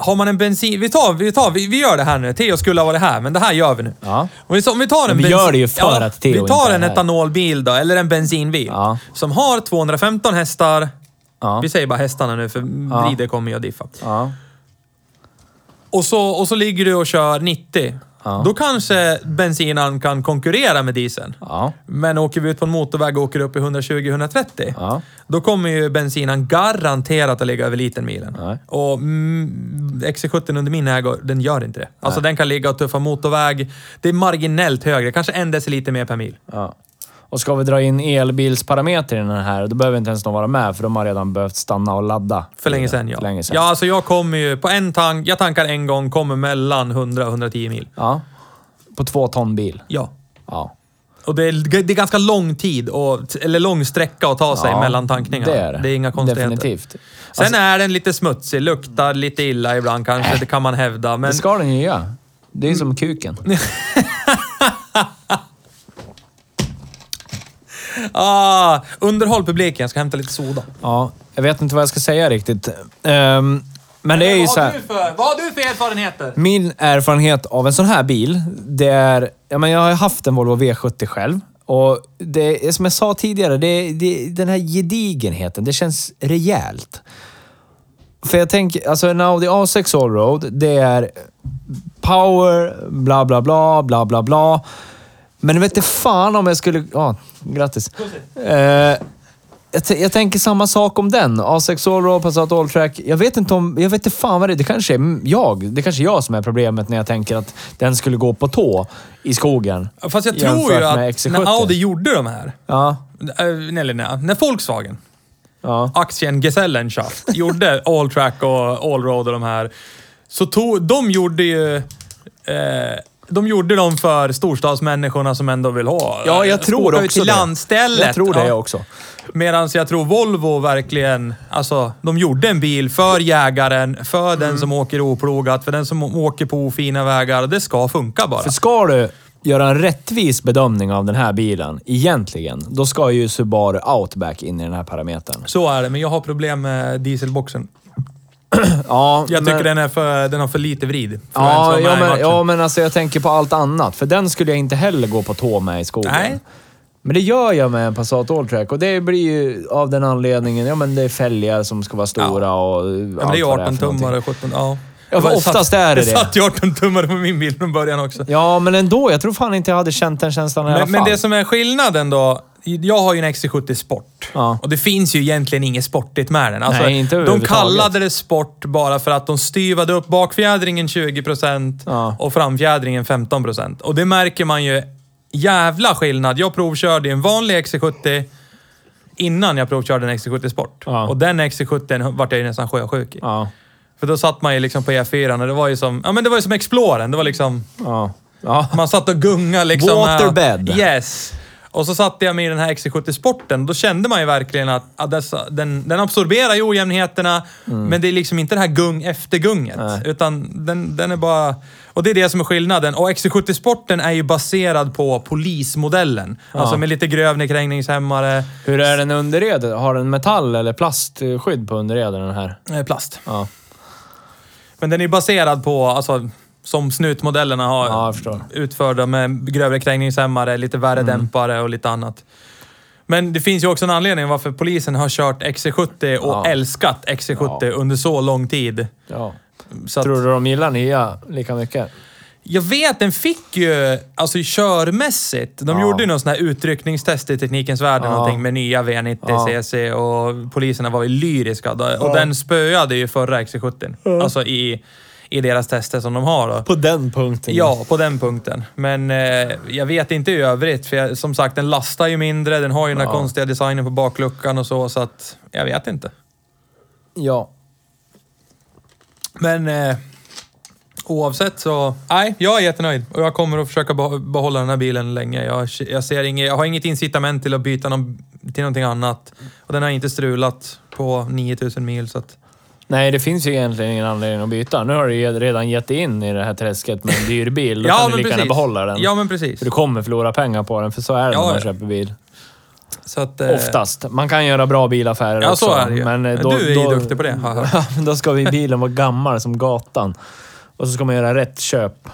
Har man en bensin... Vi tar, vi tar, vi, vi gör det här nu. Theo skulle ha varit här, men det här gör vi nu. Ja. Om vi, om vi tar en Men vi gör det ju för att Theo Vi inte tar är en här. etanolbil då, eller en bensinbil. Ja. Som har 215 hästar. Ja. Vi säger bara hästarna nu, för. Bride kommer ju att diffa. Och så, och så ligger du och kör 90. Ja. Då kanske bensinan kan konkurrera med dieseln. Men åker vi ut på en motorväg och åker upp i 120-130, Ja. då kommer ju bensinan garanterat att ligga över litermilen. Nej. Och mm, XC70 under min ägo, den gör inte det. Alltså den kan ligga och tuffa motorväg. Det är marginellt högre, kanske en deciliter mer per mil. Och ska vi dra in elbilsparameter i den här, då behöver inte ens de vara med, för de har redan behövt stanna och ladda. För länge sedan ja. För länge sedan. Ja, alltså jag kommer ju på en tank, jag tankar en gång, kommer mellan 100 och 110 mil. Ja. På två ton bil. Ja. Ja. Och det är, det är ganska lång tid, och, eller lång sträcka att ta sig ja. mellan tankningar. Det är det. Det är inga konstigheter. Definitivt. Sen Alltså, är den lite smutsig, luktar lite illa ibland kanske, det kan man hävda. Men det ska den ju göra. Det är som kuken. ah, underhåll publiken, jag ska hämta lite soda. Ja, jag vet inte vad jag ska säga riktigt. Ehm, men det är ju vad, så har här. du för, vad har du för erfarenheter? Min erfarenhet av en sån här bil, det är... Ja, men jag har haft en Volvo V70 själv. Och det är som jag sa tidigare, det, det, den här gedigenheten, det känns rejält. För jag tänker, alltså en Audi A6 Allroad, det är power, bla bla bla, bla bla bla. Men vet inte fan om jag skulle... Ja, grattis. Eh, jag, t- jag tänker samma sak om den. A6 Allroad, Passat Alltrack. Jag vet inte om... Jag vet inte fan vad det är. Det kanske är jag. Det kanske är jag som är problemet när jag tänker att den skulle gå på tå i skogen. Fast jag tror ju att med XC70. när Audi gjorde de här, Ja. eh, eller nej, när Volkswagen, Ja. aktien Gesellenschaft, gjorde Alltrack och Allroad och de här, så tog, de gjorde ju... Eh, de gjorde dem för storstadsmänniskorna som ändå vill ha... Ja, jag tror ut också till det. landstället. Jag tror det Ja. också. Medan jag tror Volvo verkligen, alltså de gjorde en bil för jägaren, för den Mm. som åker oplogat, för den som åker på ofina vägar. Det ska funka bara. För ska du göra en rättvis bedömning av den här bilen, egentligen, då ska ju Subaru Outback in i den här parametern. Så är det, men jag har problem med dieselboxen. Ja, Jag men- tycker den, är för, den har för lite vrid. För Ja, ja, men, ja, men alltså jag tänker på allt annat. För den skulle jag inte heller gå på tå med i skogen. Nej. Men det gör jag med en Passat Alltrack och det blir ju av den anledningen, ja men det är fälgar som ska vara stora och Ja, men det är 18 tummare, 17... Ja. Ja, var- oftast är det det. det. satt ju 18 tummare på min bil från början också. Ja, men ändå. Jag tror fan inte jag hade känt den känslan i alla Men, fall. men det som är skillnaden då, jag har ju en XC70 Sport. Ja. Och det finns ju egentligen inget sportigt med den. Alltså, Nej, inte de kallade det sport bara för att de styvade upp bakfjädringen 20% Ja. och framfjädringen 15%. Och det märker man ju jävla skillnad. Jag provkörde en vanlig XC70 innan jag provkörde en XC70 Sport. Ja. Och den XC70 vart jag ju nästan sjösjuk i. Ja, För då satt man ju liksom på E4 och det var ju som, ja men det var ju som Exploren. Det var liksom... Man satt och gungade liksom. Waterbed. Yes. Och så satte jag mig i den här XC70 Sporten. Då kände man ju verkligen att, att dessa, den, den absorberar ju ojämnheterna, men det är liksom inte det här gung efter gunget. Mm. Nej. Utan den, den är bara... Och det är det som är skillnaden. Och XC70 Sporten är ju baserad på polismodellen. Alltså med lite grövnedkrängningshämmare. Hur är den underred? Har den metall eller plastskydd på underreden den här? eh, Plast. Ja, Men den är baserad på, alltså, som snutmodellerna har Ja, jag förstår. utförda med grövre krängningshämmare, lite värre Mm. dämpare och lite annat. Men det finns ju också en anledning varför polisen har kört XC70 och Ja. älskat XC70 under så lång tid. ja. Så Tror du de gillar nya lika mycket? jag vet, den fick ju, alltså körmässigt, de Ja. gjorde ju någon sån här utryckningstest i Teknikens Värld Ja. någonting med nya V90 Ja. CC och poliserna var ju lyriska. Och den spöade ju förra XC70. Alltså i, i deras tester som de har då. På den punkten? Ja, på den punkten. Men eh, jag vet inte i övrigt. För jag, som sagt, den lastar ju mindre. Den har ju den här Ja. konstiga designen på bakluckan och så, så att jag vet inte. Ja. Men eh, oavsett så... Nej, jag är jättenöjd. Och jag kommer att försöka beh- behålla den här bilen länge. Jag, jag, ser inget, jag har inget incitament till att byta någon, till någonting annat. Och den har inte strulat på 9000 mil, så att... Nej, det finns ju egentligen ingen anledning att byta. Nu har du ju redan gett in i det här träsket med en dyr bil. Då kan du lika gärna behålla den. Ja, men precis. För du kommer förlora pengar på den, för så är det Ja, när man köper bil. Så att, eh, Oftast. Man kan göra bra bilaffärer Ja, också. så är det ju. Men eh, Men då, du är ju då, duktig på det, då ska vi bilen vara gammal som gatan. Och så ska man göra rätt köp.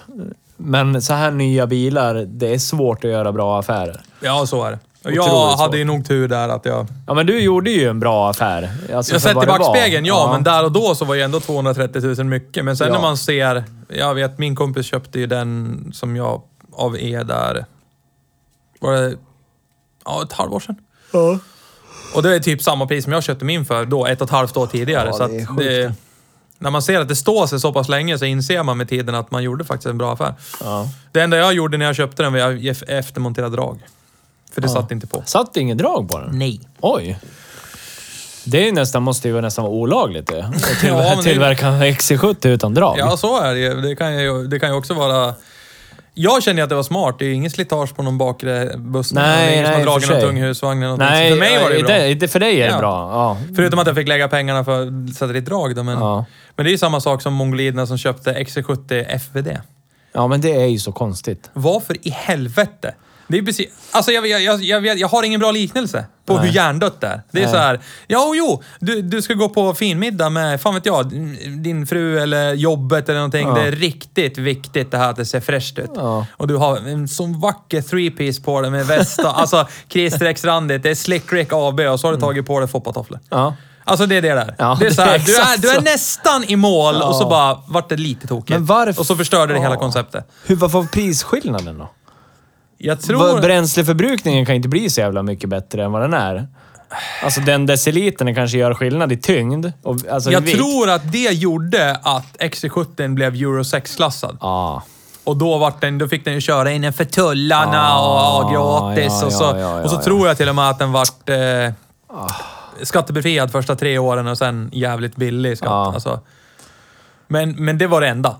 Men så här nya bilar, det är svårt att göra bra affärer. Ja, så är det. Jag svårt. hade ju nog tur där att jag... Ja, men du gjorde ju en bra affär. Alltså, Jag sett i backspegeln, ja, men där och då så var ju ändå 230 000 mycket. Men sen Ja. när man ser... Jag vet, min kompis köpte ju den som jag av er där... Var det... Ja, ett halvår sedan. Ja. Och det är typ samma pris som jag köpte min för då, ett och ett halvt år tidigare. Ja, så det är att sjukt det, det. när man ser att det står sig så pass länge så inser man med tiden att man gjorde faktiskt en bra affär. Ja. Det enda jag gjorde när jag köpte den var att jag eftermonterade drag. För det Ja. satt inte på. Satt det ingen drag på den? Nej. Oj. Det är nästan, måste ju nästan vara olagligt det. Att till, Ja, det- tillverka en XC70 utan drag. Ja, så är det. Det kan ju, det kan ju också vara... Jag känner ju att det var smart. Det är ju ingen slitage på någon bakre buss. Nej, det är ingen nej, som har för dragit någon sig. tung husvagn eller. Nej, för mig var det ju bra. det, det, för dig är det Ja. bra. Ja. Förutom att jag fick lägga pengarna för att sätta dit drag då, men... Ja. Men det är ju samma sak som mongoliderna som köpte XC70 FVD. ja, men det är ju så konstigt. Varför i helvete? Det är precis... Alltså jag, jag, jag, jag, vet, jag har ingen bra liknelse på Nej. hur hjärndött det är. Det är Nej. så här, ja jo, du, du ska gå på finmiddag med, fan vet jag, din fru eller jobbet eller någonting. Ja. Det är riktigt viktigt det här att det ser fräscht ut. Ja. Och du har en sån vacker three-piece på dig med väst och, alltså klisterexrandigt. Det är Slick Rick AB och så har du tagit på dig foppatofflor. Ja. Alltså det är det där. Ja, det är så här, du, är, du är nästan i mål och så Ja. bara vart det lite tokigt. Men varför- Och så förstörde det hela Ja. konceptet. Hur, vad var prisskillnaden då? Jag Tror... Bränsleförbrukningen kan inte bli så jävla mycket bättre än vad den är. Alltså den decilitern kanske gör skillnad i tyngd. Och, alltså i Jag vikt. tror att det gjorde att XC70 blev Euro 6-klassad. Ja. Och då, vart den, då fick den ju köra innanför tullarna Ah, och, och gratis. ja, och så, ja, ja, och så tror jag till och med att den vart eh, skattebefriad första tre åren och sen jävligt billig skatt. Ja. Alltså. Men, men det var det enda.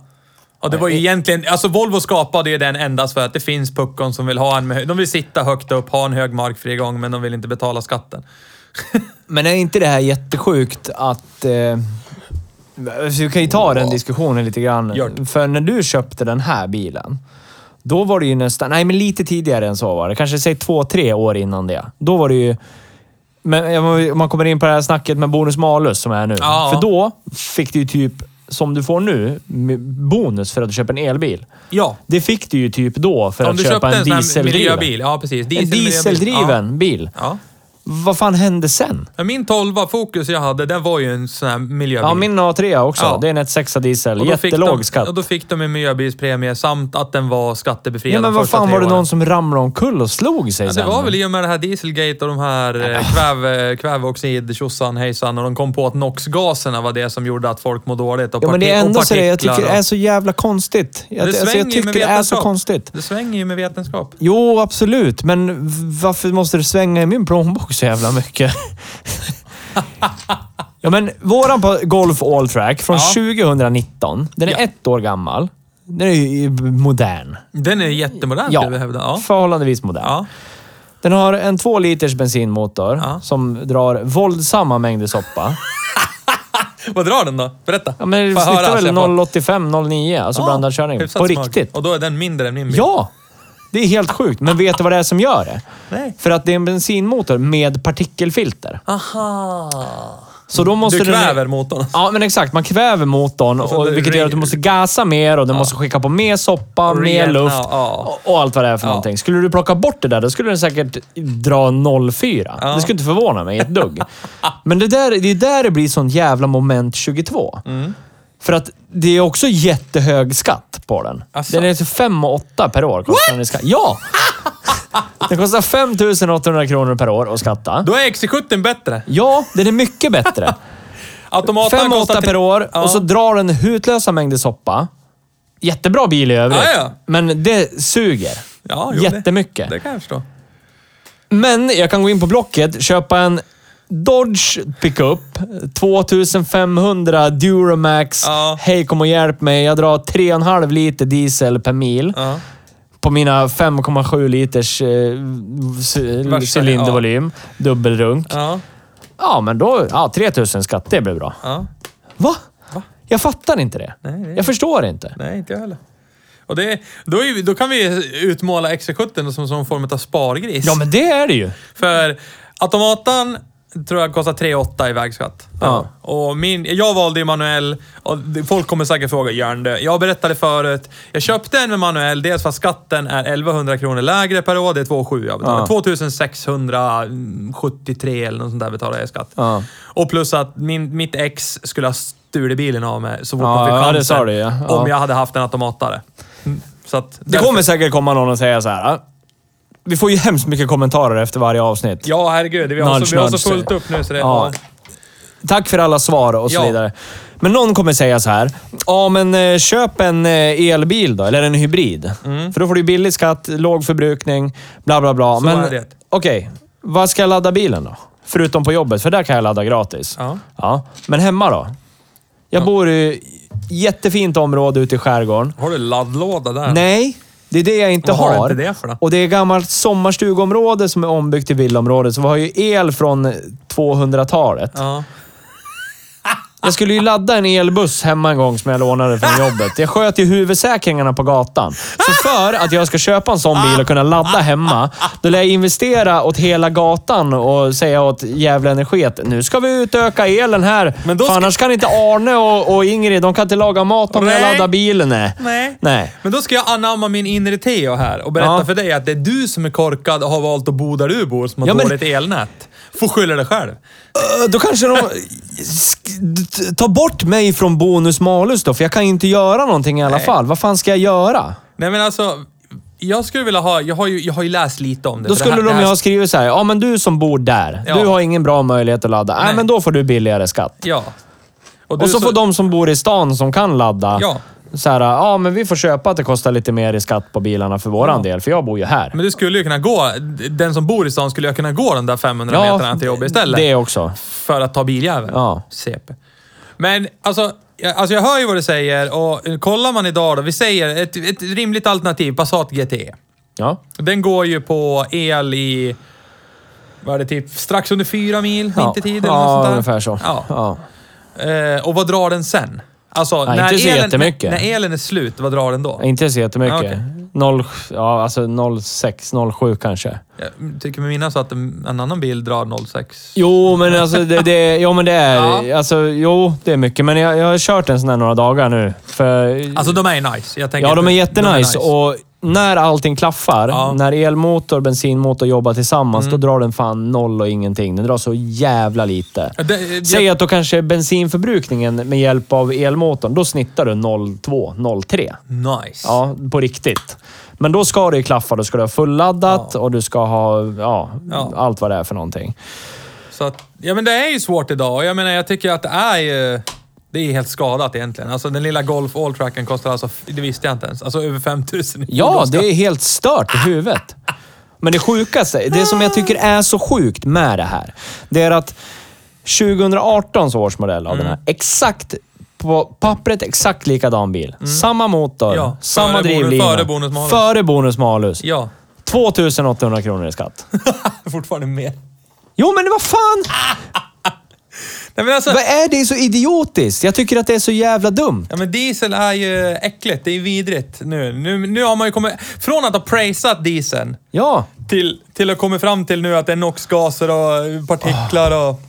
Och det var ju egentligen... Alltså Volvo skapade ju den endast för att det finns puckon som vill ha en... med- De vill sitta högt upp, ha en hög markfrigång, men de vill inte betala skatten. Men är inte det här jättesjukt att... Eh, vi kan ju ta den diskussionen lite grann. Det. För när du köpte den här bilen, då var det ju nästan... Nej, men lite tidigare än så var det. Kanske säg två, tre år innan det. Då var det ju... Men om man kommer in på det här snacket med bonus malus som är nu. Ja. För då fick du ju typ, som du får nu, bonus för att du köper en elbil. Ja. Det fick du ju typ då för Om att du köpa köpte en en sån här dieseldriven. miljöbil. Ja, precis. En Diesel- miljöbil. dieseldriven bil. Ja. Vad fan hände sen? Min 12 Focus jag hade, den var ju en sån här miljöbil. Ja, min A3 också. Ja. Det är en 1.6 diesel. Och då fick Jättelåg de, skatt. Och då fick de en miljöbilspremie samt att den var skattebefriad Ja, men vad fan var det någon som ramlade omkull och slog sig Ja, det sen? var väl i och med det här Dieselgate och de här eh, kväve, kväveoxid, tjosan hejsan och de kom på att NOx-gaserna var det som gjorde att folk mår dåligt och, Ja, men det är ändå så det, jag tycker det är så jävla konstigt. Jag, Det alltså, jag tycker det är så konstigt. Det svänger ju med vetenskap. Jo, absolut. Men varför måste det svänga i min plånbok så jävla mycket? ja, men våran på Golf All Track från Ja. 2019. Den är Ja. ett år gammal. Den är ju modern. Den är jättemodern Ja, skulle jag hävda. Ja. förhållandevis modern. Ja. Den har en två liters bensinmotor Ja. som drar våldsamma mängder soppa. Vad drar den då? Berätta. Ja, men det Får jag höra snittar väl så jag får- 0,85-0,9, alltså Ja, blandad körning. hyfsat På smart. riktigt. Och då är den mindre än min bil. Ja! Det är helt sjukt. Men vet du vad det är som gör det? Nej. För att det är en bensinmotor med partikelfilter. Aha. Så då måste Du den- kväver motorn. Ja, men exakt. Man kväver motorn, Och och vilket gör att du måste gasa mer och du måste skicka på mer soppa, Och mer luft ja. och, och allt vad det är för Ja. någonting. Skulle du plocka bort det där, då skulle den säkert dra 0,4. Ja. Det skulle inte förvåna mig ett dugg. men det, där, det är där det blir sån jävla moment 22. Mm. För att det är också jättehög skatt på den. Asså? Den är till 5 8 per år. Kostar den i skatt. Ja! Den kostar 5 800 kronor per år att skatta. Då är XC70 bättre. Ja, den är mycket bättre. Automaten 5 kostar 8 per år Ja. och så drar den hutlösa mängder soppa. Jättebra bil i övrigt. Ja, ja. Men det suger. Ja, jo, Jättemycket. Det, det kan jag förstå. Men jag kan gå in på Blocket, köpa en Dodge pickup, 2500 Duramax. Ja. Hej, kom och hjälp mig. Jag drar 3,5 liter diesel per mil. Ja. På mina 5,7 liters eh, cylindervolym. Dubbelrunk. Ja. Ja. men då... Ja, 3000 skatt. Det blir bra. ja. Va? Va? Jag fattar inte det. Nej, det är- Jag förstår inte. Nej, inte jag heller. Och det, då, är, då kan vi utmåla XC70 som, som en form av spargris. Ja, men det är det ju. För automaten tror jag kostar 3 8 i vägskatt. Ja. Och min, jag valde ju manuell och det- folk kommer säkert fråga, Jörn, jag berättade förut. Jag köpte en med manuell, dels för att skatten är 1100 kronor lägre per år. Det är 2,7 jag betalar. Ja. 2673 eller något sånt där betalar jag i skatt. Ja. Och plus att min, mitt ex skulle ha stulit bilen av mig så fort Ja, man fick ja, det sa du, ja. Om jag hade haft en automatare. Mm. Så att Det kommer säkert komma någon och säga så här. "Ah, Vi får ju hemskt mycket kommentarer efter varje avsnitt. Ja, herregud. Vi har, Nudge, så, vi har så fullt upp nu så det... Ja. Tack för alla svar och så Ja. vidare. Men någon kommer säga så här. Ja, men eh, köp en eh, elbil då, eller en hybrid. För då får du billig skatt, låg förbrukning, bla bla bla. Så men är det. okej, vad ska jag ladda bilen då? Förutom på jobbet, för där kan jag ladda gratis. Ja. Ja. Men hemma då? Jag bor i jättefint område ute i skärgården. Har du laddlåda där? Nej, det är det jag inte Vad har har. inte det för då? Och det är gammalt sommarstugområde som är ombyggt till villaområde, så vi har ju el från 200-talet. Ja. Jag skulle ju ladda en elbuss hemma en gång som jag lånade från jobbet. Jag sköt ju huvudsäkringarna på gatan. Så för att jag ska köpa en sån bil och kunna ladda hemma, då lär jag investera åt hela gatan och säga åt Gävle Energi att nu ska vi utöka elen här. Men då ska- annars kan inte Arne och, och Ingrid, de kan inte laga mat om jag Nej. laddar bilen. Nej. Nej. Nej. Men då ska jag anamma min inre Theo här och berätta Ja. för dig att det är du som är korkad och har valt att bo där du bor som har Ja, men- dåligt elnät. Får skylla dig själv. Ö, Då kanske de tar bort mig från bonus malus då, för jag kan ju inte göra någonting i alla Nej. fall. Vad fan ska jag göra? Nej men alltså, jag skulle vilja ha... Jag har ju, jag har ju läst lite om det. Då skulle det här, de ju här- ha skrivit så här, ja men du som bor där, Ja. du har ingen bra möjlighet att ladda. Nej, Nej. men då får du billigare skatt. Ja. du Och så får de som bor i stan som kan ladda, Ja. Så här, ja men vi får köpa att det kostar lite mer i skatt på bilarna för våran Ja. del, för jag bor ju här. Men du skulle ju kunna gå... Den som bor i stan skulle ju kunna gå de där 500 meterna till jobbet istället. det också. För att ta biljäveln. Ja. CP. Men alltså, jag, alltså jag hör ju vad du säger och kollar man idag då. Vi säger ett, ett rimligt alternativ, Passat GT. Ja. Den går ju på el i... Vad är det? Typ strax under fyra mil Ja, vintertid eller ja något sånt där. ungefär så. Ja. Ja. Eh, och vad drar den sen? Alltså, Ja, när, inte så elen, jättemycket. när, elen är slut, vad drar den då? Inte så jättemycket. Okej. Noll, ja, alltså 06, 07 kanske. Jag tycker mig minnas att en, en annan bil drar 06. Jo, men alltså det, det, jo, men det är... Ja. Alltså, jo, det är mycket. Men jag, jag har kört en sån här några dagar nu. För, Alltså de är nice. Jag tänker ja, de är jättenice. nice. Och när allting klaffar, Ja. när elmotor och bensinmotor jobbar tillsammans, Mm. då drar den fan noll och ingenting. Den drar så jävla lite. Ja, det- Säg att då kanske bensinförbrukningen med hjälp av elmotorn, då snittar du 0,2, 0,3. Nice. Ja, på riktigt. Men då ska det ju klaffa. Då ska du ha fulladdat Ja. och du ska ha ja, allt vad det är för någonting. Så att, ja men det är ju svårt idag jag menar jag tycker att det är ju... Det är helt skadat egentligen. Alltså den lilla Golf Alltracken kostar alltså, det visste jag inte ens, alltså över 5000 i Ja, det är helt stört i huvudet. Men det sjukaste, det som jag tycker är så sjukt med det här, det är att 2018 års modell av Mm. den här, exakt på pappret exakt likadan bil. Samma motor, Mm. Ja, samma drivlina. före bonus malus. Före bonus malus. Ja. 2800 kronor i skatt. Fortfarande mer. Jo, men vad fan! Nej men alltså... Vad är det så idiotiskt? Jag tycker att det är så jävla dumt. Ja men diesel är ju äckligt. Det är vidrigt nu. Nu, nu har man ju kommit... Från att ha praisat dieseln Ja. till, till att komma fram till nu att det är NOx-gaser och partiklar och...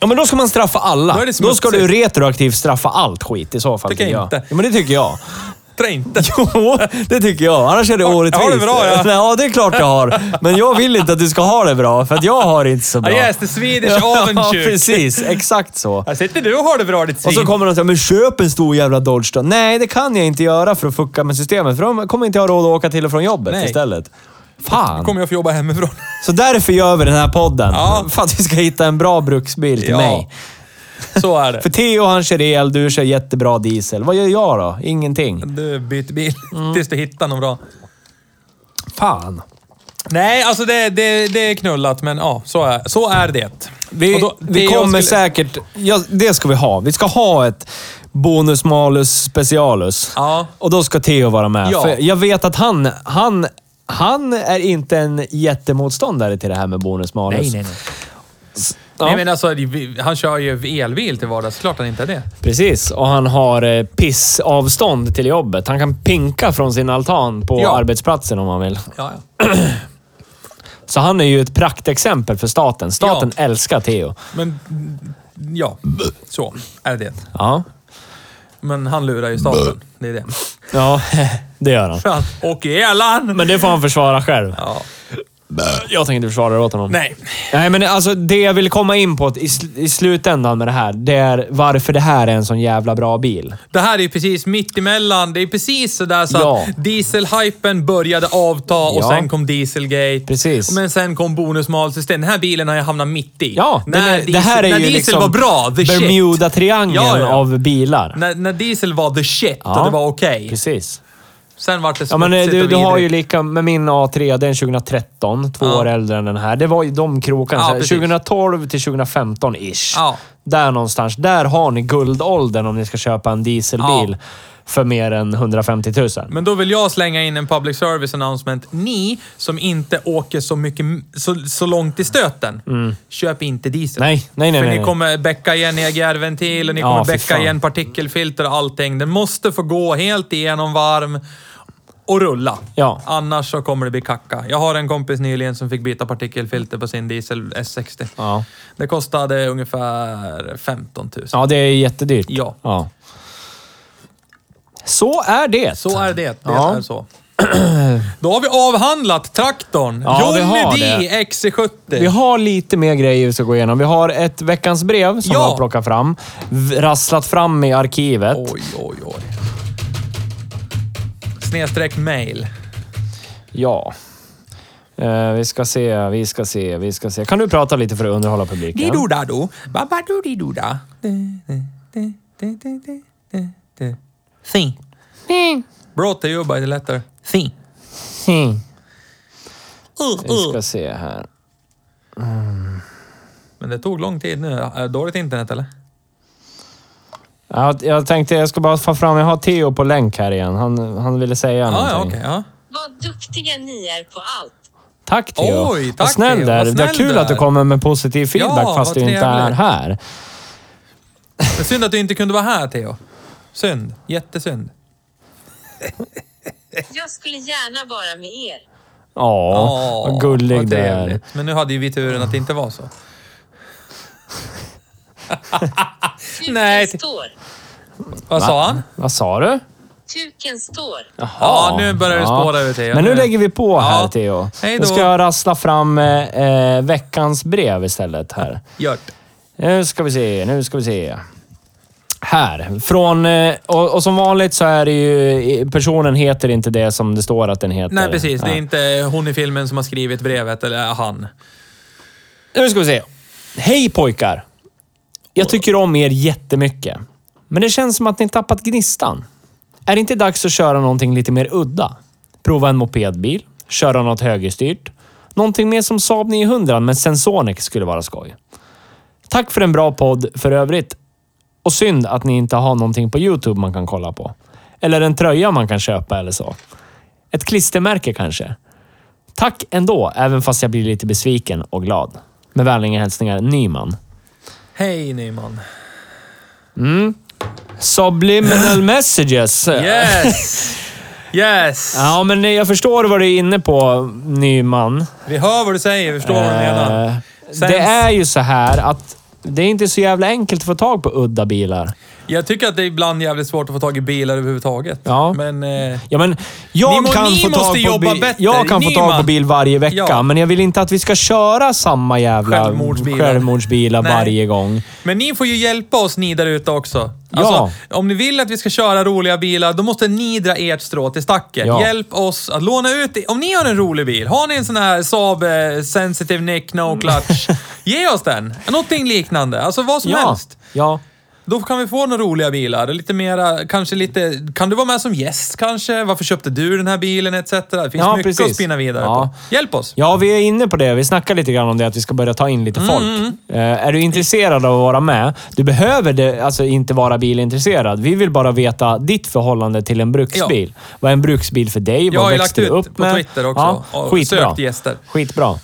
Ja, men då ska man straffa alla. Då är det Då ska smutsigt. du retroaktivt straffa allt skit i så fall. Tycker jag inte. Ja, men det tycker jag. Trä inte. Jo, det tycker jag. Annars är det orättvist. har du bra, ja? Ja, det är klart jag har. Men jag vill inte att du ska ha det bra, för att jag har det inte så bra. Yes, the Swedish Ja, avundsjuk. precis. Exakt så. Här sitter du och har det bra ditt svin. Och så kommer de säger, men köp en stor jävla Dodge då. Nej, det kan jag inte göra för att fucka med systemet. För de kommer inte ha råd att åka till och från jobbet Nej. istället. Fan. kommer jag få jobba hemifrån. Så därför gör vi den här podden. Ja. För att vi ska hitta en bra bruksbil till Ja. mig. Så är det. För Theo han kör el, du kör jättebra diesel. Vad gör jag då? Ingenting. Du byter bil Mm. tills du hittar någon bra. Fan. Nej, alltså det, det, det är knullat, men ja, så är, så är det. Vi, Och då- det vi jag kommer skulle- säkert... Ja, det ska vi ha. Vi ska ha ett bonus malus specialus. Ja. Och då ska Theo vara med. Ja. För jag vet att han, han, han är inte en jättemotståndare till det här med bonus malus. nej. Ja, Nej, men alltså, han kör ju elbil till vardags. Klart han inte är det. Precis. Och han har eh, pissavstånd till jobbet. Han kan pinka från sin altan på Ja. arbetsplatsen om han vill. Ja. Så han är ju ett praktexempel för staten. Staten älskar Theo. Men ja, så är det. Ja. Men han lurar ju staten. Det är det. Ja, det gör han. Och elan! Men det får han försvara själv. Ja. Jag tänker inte försvara det åt honom. Nej. Nej, men alltså det jag vill komma in på i, sl- i slutändan med det här, det är varför det här är en sån jävla bra bil. Det här är ju precis mitt emellan. Det är precis sådär så Ja. att dieselhypen började avta och Ja. sen kom dieselgate. Precis. Men sen kom bonusmalsystem. Den här bilen har jag hamnat mitt i. Ja, när är, diesel, det här är när ju diesel liksom var bra, the shit. Bermuda-triangeln Ja, ja. av bilar. När, när diesel var the shit Ja. och det var okej. Precis. Sen vart det Ja, men smutsigt du, du har ju lika med min A3, den 2013, två Ja. år äldre än den här. Det var ju de krokarna. Ja, så här, precis. 2012 till 2015-ish. Ja. Där någonstans. Där har ni guldåldern om ni ska köpa en dieselbil för mer än 150 000. Men då vill jag slänga in en public service announcement. Ni som inte åker så, mycket, så, så långt i stöten, köp inte diesel. Mm. Nej, nej, nej, För nej, ni kommer bäcka igen EGR-ventil och ni Ja, kommer fy bäcka igen partikelfilter och allting. Den måste få gå helt igenom varm och rulla. Ja. Annars så kommer det bli kacka. Jag har en kompis nyligen som fick byta partikelfilter på sin diesel S60. Ja. Det kostade ungefär 15 000. ja, det är jättedyrt. Ja. ja. Så är det. Så är det. Det Ja. är så. Då har vi avhandlat traktorn. Ja, vi Johnny har D det. XC70. Vi har lite mer grejer vi ska gå igenom. Vi har ett veckans brev som Ja. vi har plockat fram. v- Rasslat fram i arkivet. Oj, oj, oj. Snedstreck mail. Ja. Eh, vi ska se, vi ska se, vi ska se. Kan du prata lite för att underhålla publiken? Dido-dado. Babadoo-dido-da. Fin. Brought to you by the letter. Fin. Hmm. Uh, Vi uh. ska se här. Men det tog lång tid nu. Är det Dåligt internet eller? Jag, jag tänkte jag ska bara få fram, jag har Theo på länk här igen. Han, han ville säga Ja, någonting. ja, okej. ja. Vad duktiga ni är på allt. Tack Theo. Oj, tack, Vad snäll där. Vad Det är kul där. att du kommer med positiv feedback Ja, fast du vad inte är här. Det är synd att du inte kunde vara här, Theo. Synd. Jättesynd. Jag skulle gärna vara med er. Ja, vad gullig vad du är. trevligt. Men nu hade ju vi turen att det inte var så. Nej. står. Vad sa han? Vad sa du? Tuken står. Ja, nu börjar det spåra ur, Theo. Men nu lägger vi på här, Ja. Theo. Hej Nu ska jag rassla fram eh, eh, veckans brev istället här. Gjort. Nu ska vi se, nu ska vi se. Här. Från, eh, och, och som vanligt så är det ju... Personen heter inte det som det står att den heter. Nej, precis. Det är inte hon i filmen som har skrivit brevet, eller han. Nu ska vi se. Hej pojkar! Jag tycker om er jättemycket. Men det känns som att ni tappat gnistan. Är det inte dags att köra någonting lite mer udda? Prova en mopedbil? Köra något högerstyrt? Någonting mer som Saab 900 med Sensonic skulle vara skoj. Tack för en bra podd för övrigt. Och synd att ni inte har någonting på YouTube man kan kolla på. Eller en tröja man kan köpa eller så. Ett klistermärke kanske. Tack ändå, även fast jag blir lite besviken och glad. Med vänliga hälsningar Nyman. Hej Nyman. Subliminal messages. Yes! Yes! Ja, men jag förstår vad du är inne på, Nyman. Vi hör vad du säger, vi förstår vad du menar. Eh, Sen- Det är ju så här att det är inte så jävla enkelt att få tag på udda bilar. Jag tycker att det är ibland jävligt svårt att få tag i bilar överhuvudtaget. Ja. Men... Eh, Ja, men jag Ni kan ni få måste tag på jobba bil, bättre. Jag kan få tag på Nyman. bil varje vecka, Ja. men jag vill inte att vi ska köra samma jävla Självmordsbilar. självmordsbilar varje gång. men ni får ju hjälpa oss ni där ute också. Alltså, Ja. Om ni vill att vi ska köra roliga bilar, då måste ni dra ert strå till stacken. Ja. Hjälp oss att låna ut... Om ni har en rolig bil, har ni en sån här Saab eh, Sensitive Nick No Clutch, ge oss den. Någonting liknande. Alltså vad som Ja. helst. Ja. Då kan vi få några roliga bilar. Lite mera, kanske lite... Kan du vara med som gäst kanske? Varför köpte du den här bilen etc. Det finns Ja, mycket precis. att spinna vidare Ja. på. Hjälp oss! Ja, vi är inne på det. Vi snackar lite grann om det, att vi ska börja ta in lite folk. Mm, Eh, är du intresserad av att vara med? Du behöver det, alltså inte vara bilintresserad. Vi vill bara veta ditt förhållande till en bruksbil. Vad är en bruksbil för dig? Jag har Vad växte lagt du ut upp på med? Twitter också Ja, och skitbra. sökt gäster. Skitbra.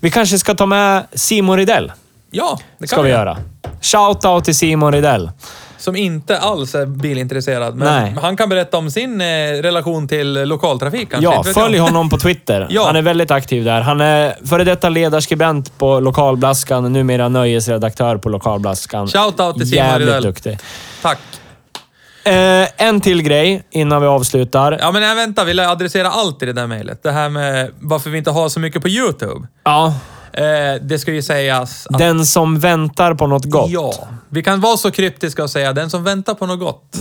Vi kanske ska ta med Simon Ridell. Ja, det kan Ska vi göra. Shout-out till Simon Ridell. Som inte alls är bilintresserad. Men Nej. han kan berätta om sin eh, relation till lokaltrafik kanske. Ja, följ honom på Twitter. Ja. Han är väldigt aktiv där. Han är före detta ledarskribent på Lokalblaskan, numera nöjesredaktör på Lokalblaskan. Shout-out till Simon Jävligt Rydell. duktig. Tack. Eh, en till grej innan vi avslutar. Ja, men nej, vänta. Vill jag adressera allt i det där mejlet? Det här med varför vi inte har så mycket på YouTube. Ja, Eh, det ska ju sägas att... den som väntar på något gott. Ja. Vi kan vara så kryptiska och säga den som väntar på något gott.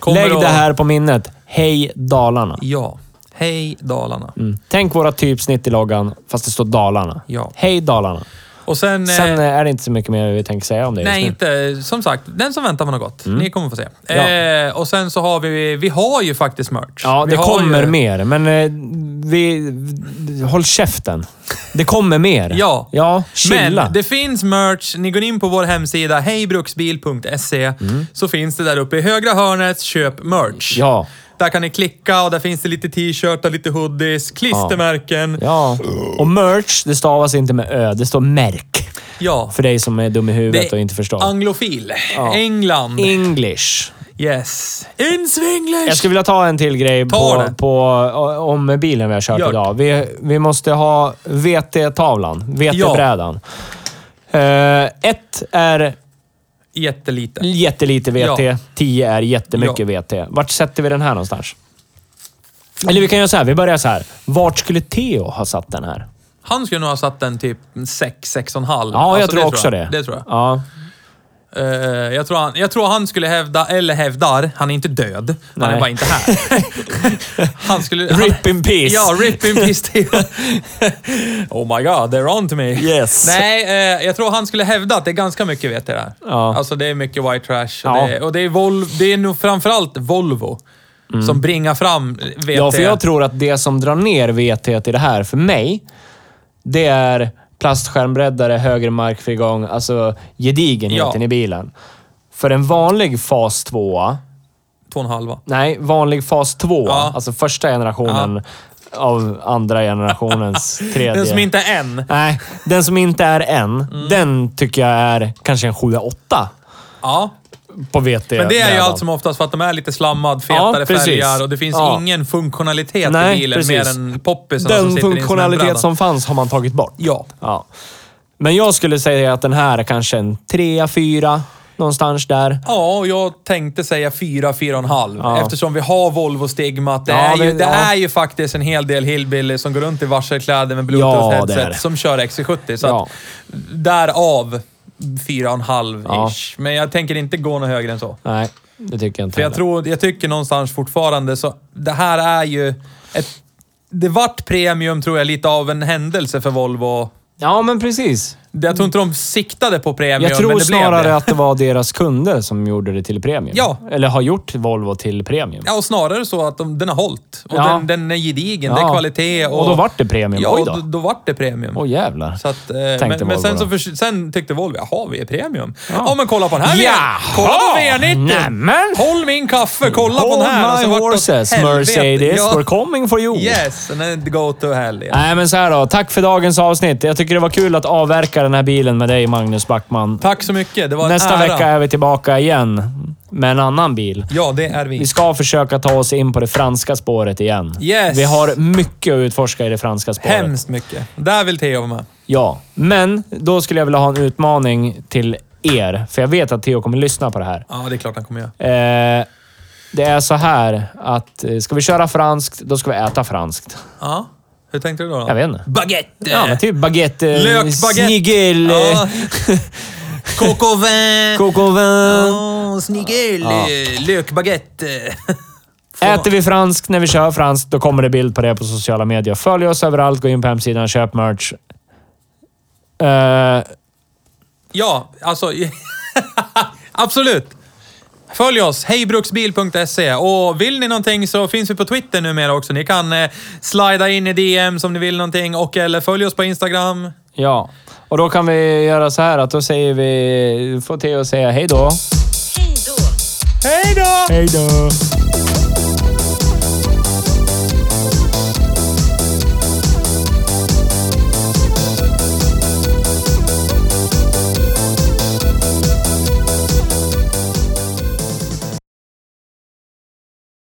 kommer Lägg det här på minnet. Hej Dalarna. Ja. Hej Dalarna. Mm. Tänk våra typsnitt i loggan, fast det står Dalarna. Ja. Hej Dalarna. Och sen... Sen eh, eh, är det inte så mycket mer vi tänker säga om det Nej, just nu. inte... Som sagt, den som väntar på något gott. Ni kommer få se. Ja. Eh, och sen så har vi... Vi har ju faktiskt merch. Ja, vi det kommer ju, mer, men eh, vi... Håll käften. Det kommer mer. Ja. Ja, chilla. Men det finns merch. Ni går in på vår hemsida hejbruksbil.se så finns det där uppe i högra hörnet, köp merch. Ja. Där kan ni klicka och där finns det lite t-shirtar, lite hoodies, klistermärken. Ja. Och merch, det stavas inte med ö. Det står märk. Ja. För dig som är dum i huvudet Det och inte förstår. Anglofil. Ja. England. English. yes. In Swinglish! Jag skulle vilja ta en till grej på, på, om bilen vi har kört Gör. idag. Vi, vi måste ha VT-tavlan. VT-brädan. Eh, ett är Jättelite. jättelite VT. Ja. 10 är jättemycket Ja. VT. Vart sätter vi den här någonstans? Eller vi kan göra så här. Vi börjar så här. Vart skulle Theo ha satt den här? Han skulle nog ha satt den typ 6, 6,5. Ja, jag Alltså, tror också jag. det. Det tror jag. Ja. Eh, jag, tror han, jag tror han skulle hävda, eller hävdar, han är inte död. Han Nej. är bara inte här. han skulle... Han, Rip in peace. Ja, rip in peace Theo. oh my god, they're on to me. Yes. Nej, eh, jag tror han skulle hävda att det är ganska mycket VT där. Ja. Alltså det är mycket white trash. Och, Ja. det, och det, är Vol, det är nog framförallt Volvo som bringar fram VT. Mm. Ja, för jag tror att det som drar ner VT i det här, för mig, det är plastskärmbreddare, högre markfrigång, alltså gedigenheten Ja. i bilen. För en vanlig fas 2, Två och en halva. nej, vanlig fas 2, Ja. alltså första generationen av andra generationens tredje. Den som inte är en. Nej, den som inte är en, Mm. den tycker jag är kanske en 7-8 Ja, på VT. men det är ju allt som oftast för att de är lite slammad, fetare Ja, färger och det finns Ja. ingen funktionalitet Nej, i bilen precis. mer än poppisarna som Den en funktionalitet som fanns har man tagit bort. Ja. Ja. Men jag skulle säga att den här är kanske en 3-4, någonstans där. Ja, och jag tänkte säga 4, 4,5. Ja. Eftersom vi har Volvo-stigmat. Det, Ja, är, ju, det ja. är ju faktiskt en hel del hillbilly som går runt i varselkläder med Ja, bluetooth-headset det. som kör XC70. Så Ja. att, därav 4,5-ish. Ja. Men jag tänker inte gå något högre än så. Nej, det tycker jag inte För jag, heller. tror, jag tycker någonstans fortfarande så... Det här är ju ett... Det vart premium, tror jag, lite av en händelse för Volvo. Ja, men precis. Jag tror inte de siktade på premium, Jag men tror det blev snarare det. att det var deras kunder som gjorde det till premium. Ja. Eller har gjort Volvo till premium. Ja, och snarare så att de, den har hållit. Och Ja. den, den är gedigen, det är Ja. kvalitet. Och, Och då vart det premium. Ja, Oj då. då, då vart det premium. Åh jävlar. Så att, eh, men, men sen, så för, sen tyckte Volvo, jaha, vi är premium. Ja, Ja. men kolla på den här Jaha! Kolla på V90! Nämen! Håll min kaffe, kolla på Hold den här! Och my så vart det åt horses. Mercedes. Ja. We're coming for you. Yes, and then go to hell. Yeah. Nej, men så här då. Tack för dagens avsnitt. Jag tycker det var kul att avverka den här bilen med dig, Magnus Backman. Tack så mycket, det var en Nästa ära. vecka är vi tillbaka igen med en annan bil. Ja, det är vi. Vi ska försöka ta oss in på det franska spåret igen. Yes. Vi har mycket att utforska i det franska spåret. Hemskt mycket. Där vill Theo vara med. Ja, men då skulle jag vilja ha en utmaning till er. För jag vet att Theo kommer lyssna på det här. Ja, det är klart han kommer göra. Eh, det är så här att eh, ska vi köra franskt, då ska vi äta franskt. Ja. Hur tänkte du då? då? Jag vet inte. Baguette! Ja, men typ baguette, eh, Lökbaguette. snigel, Ja. ja. Coq au vin! coq au vin. Oh, snigel! Ja. Lökbaguette! Äter vi franskt när vi kör franskt, då kommer det bild på det på sociala medier. Följ oss överallt, gå in på hemsidan, köp merch. Eh, Ja, alltså... absolut! Följ oss, hejbruksbil.se. Och vill ni någonting så finns vi på Twitter numera också. Ni kan eh, slida in i DM om ni vill någonting och eller följ oss på Instagram. ja, och då kan vi göra så här att då säger vi... Får Theo säga hej då. Hej då! Hej då! Hej då!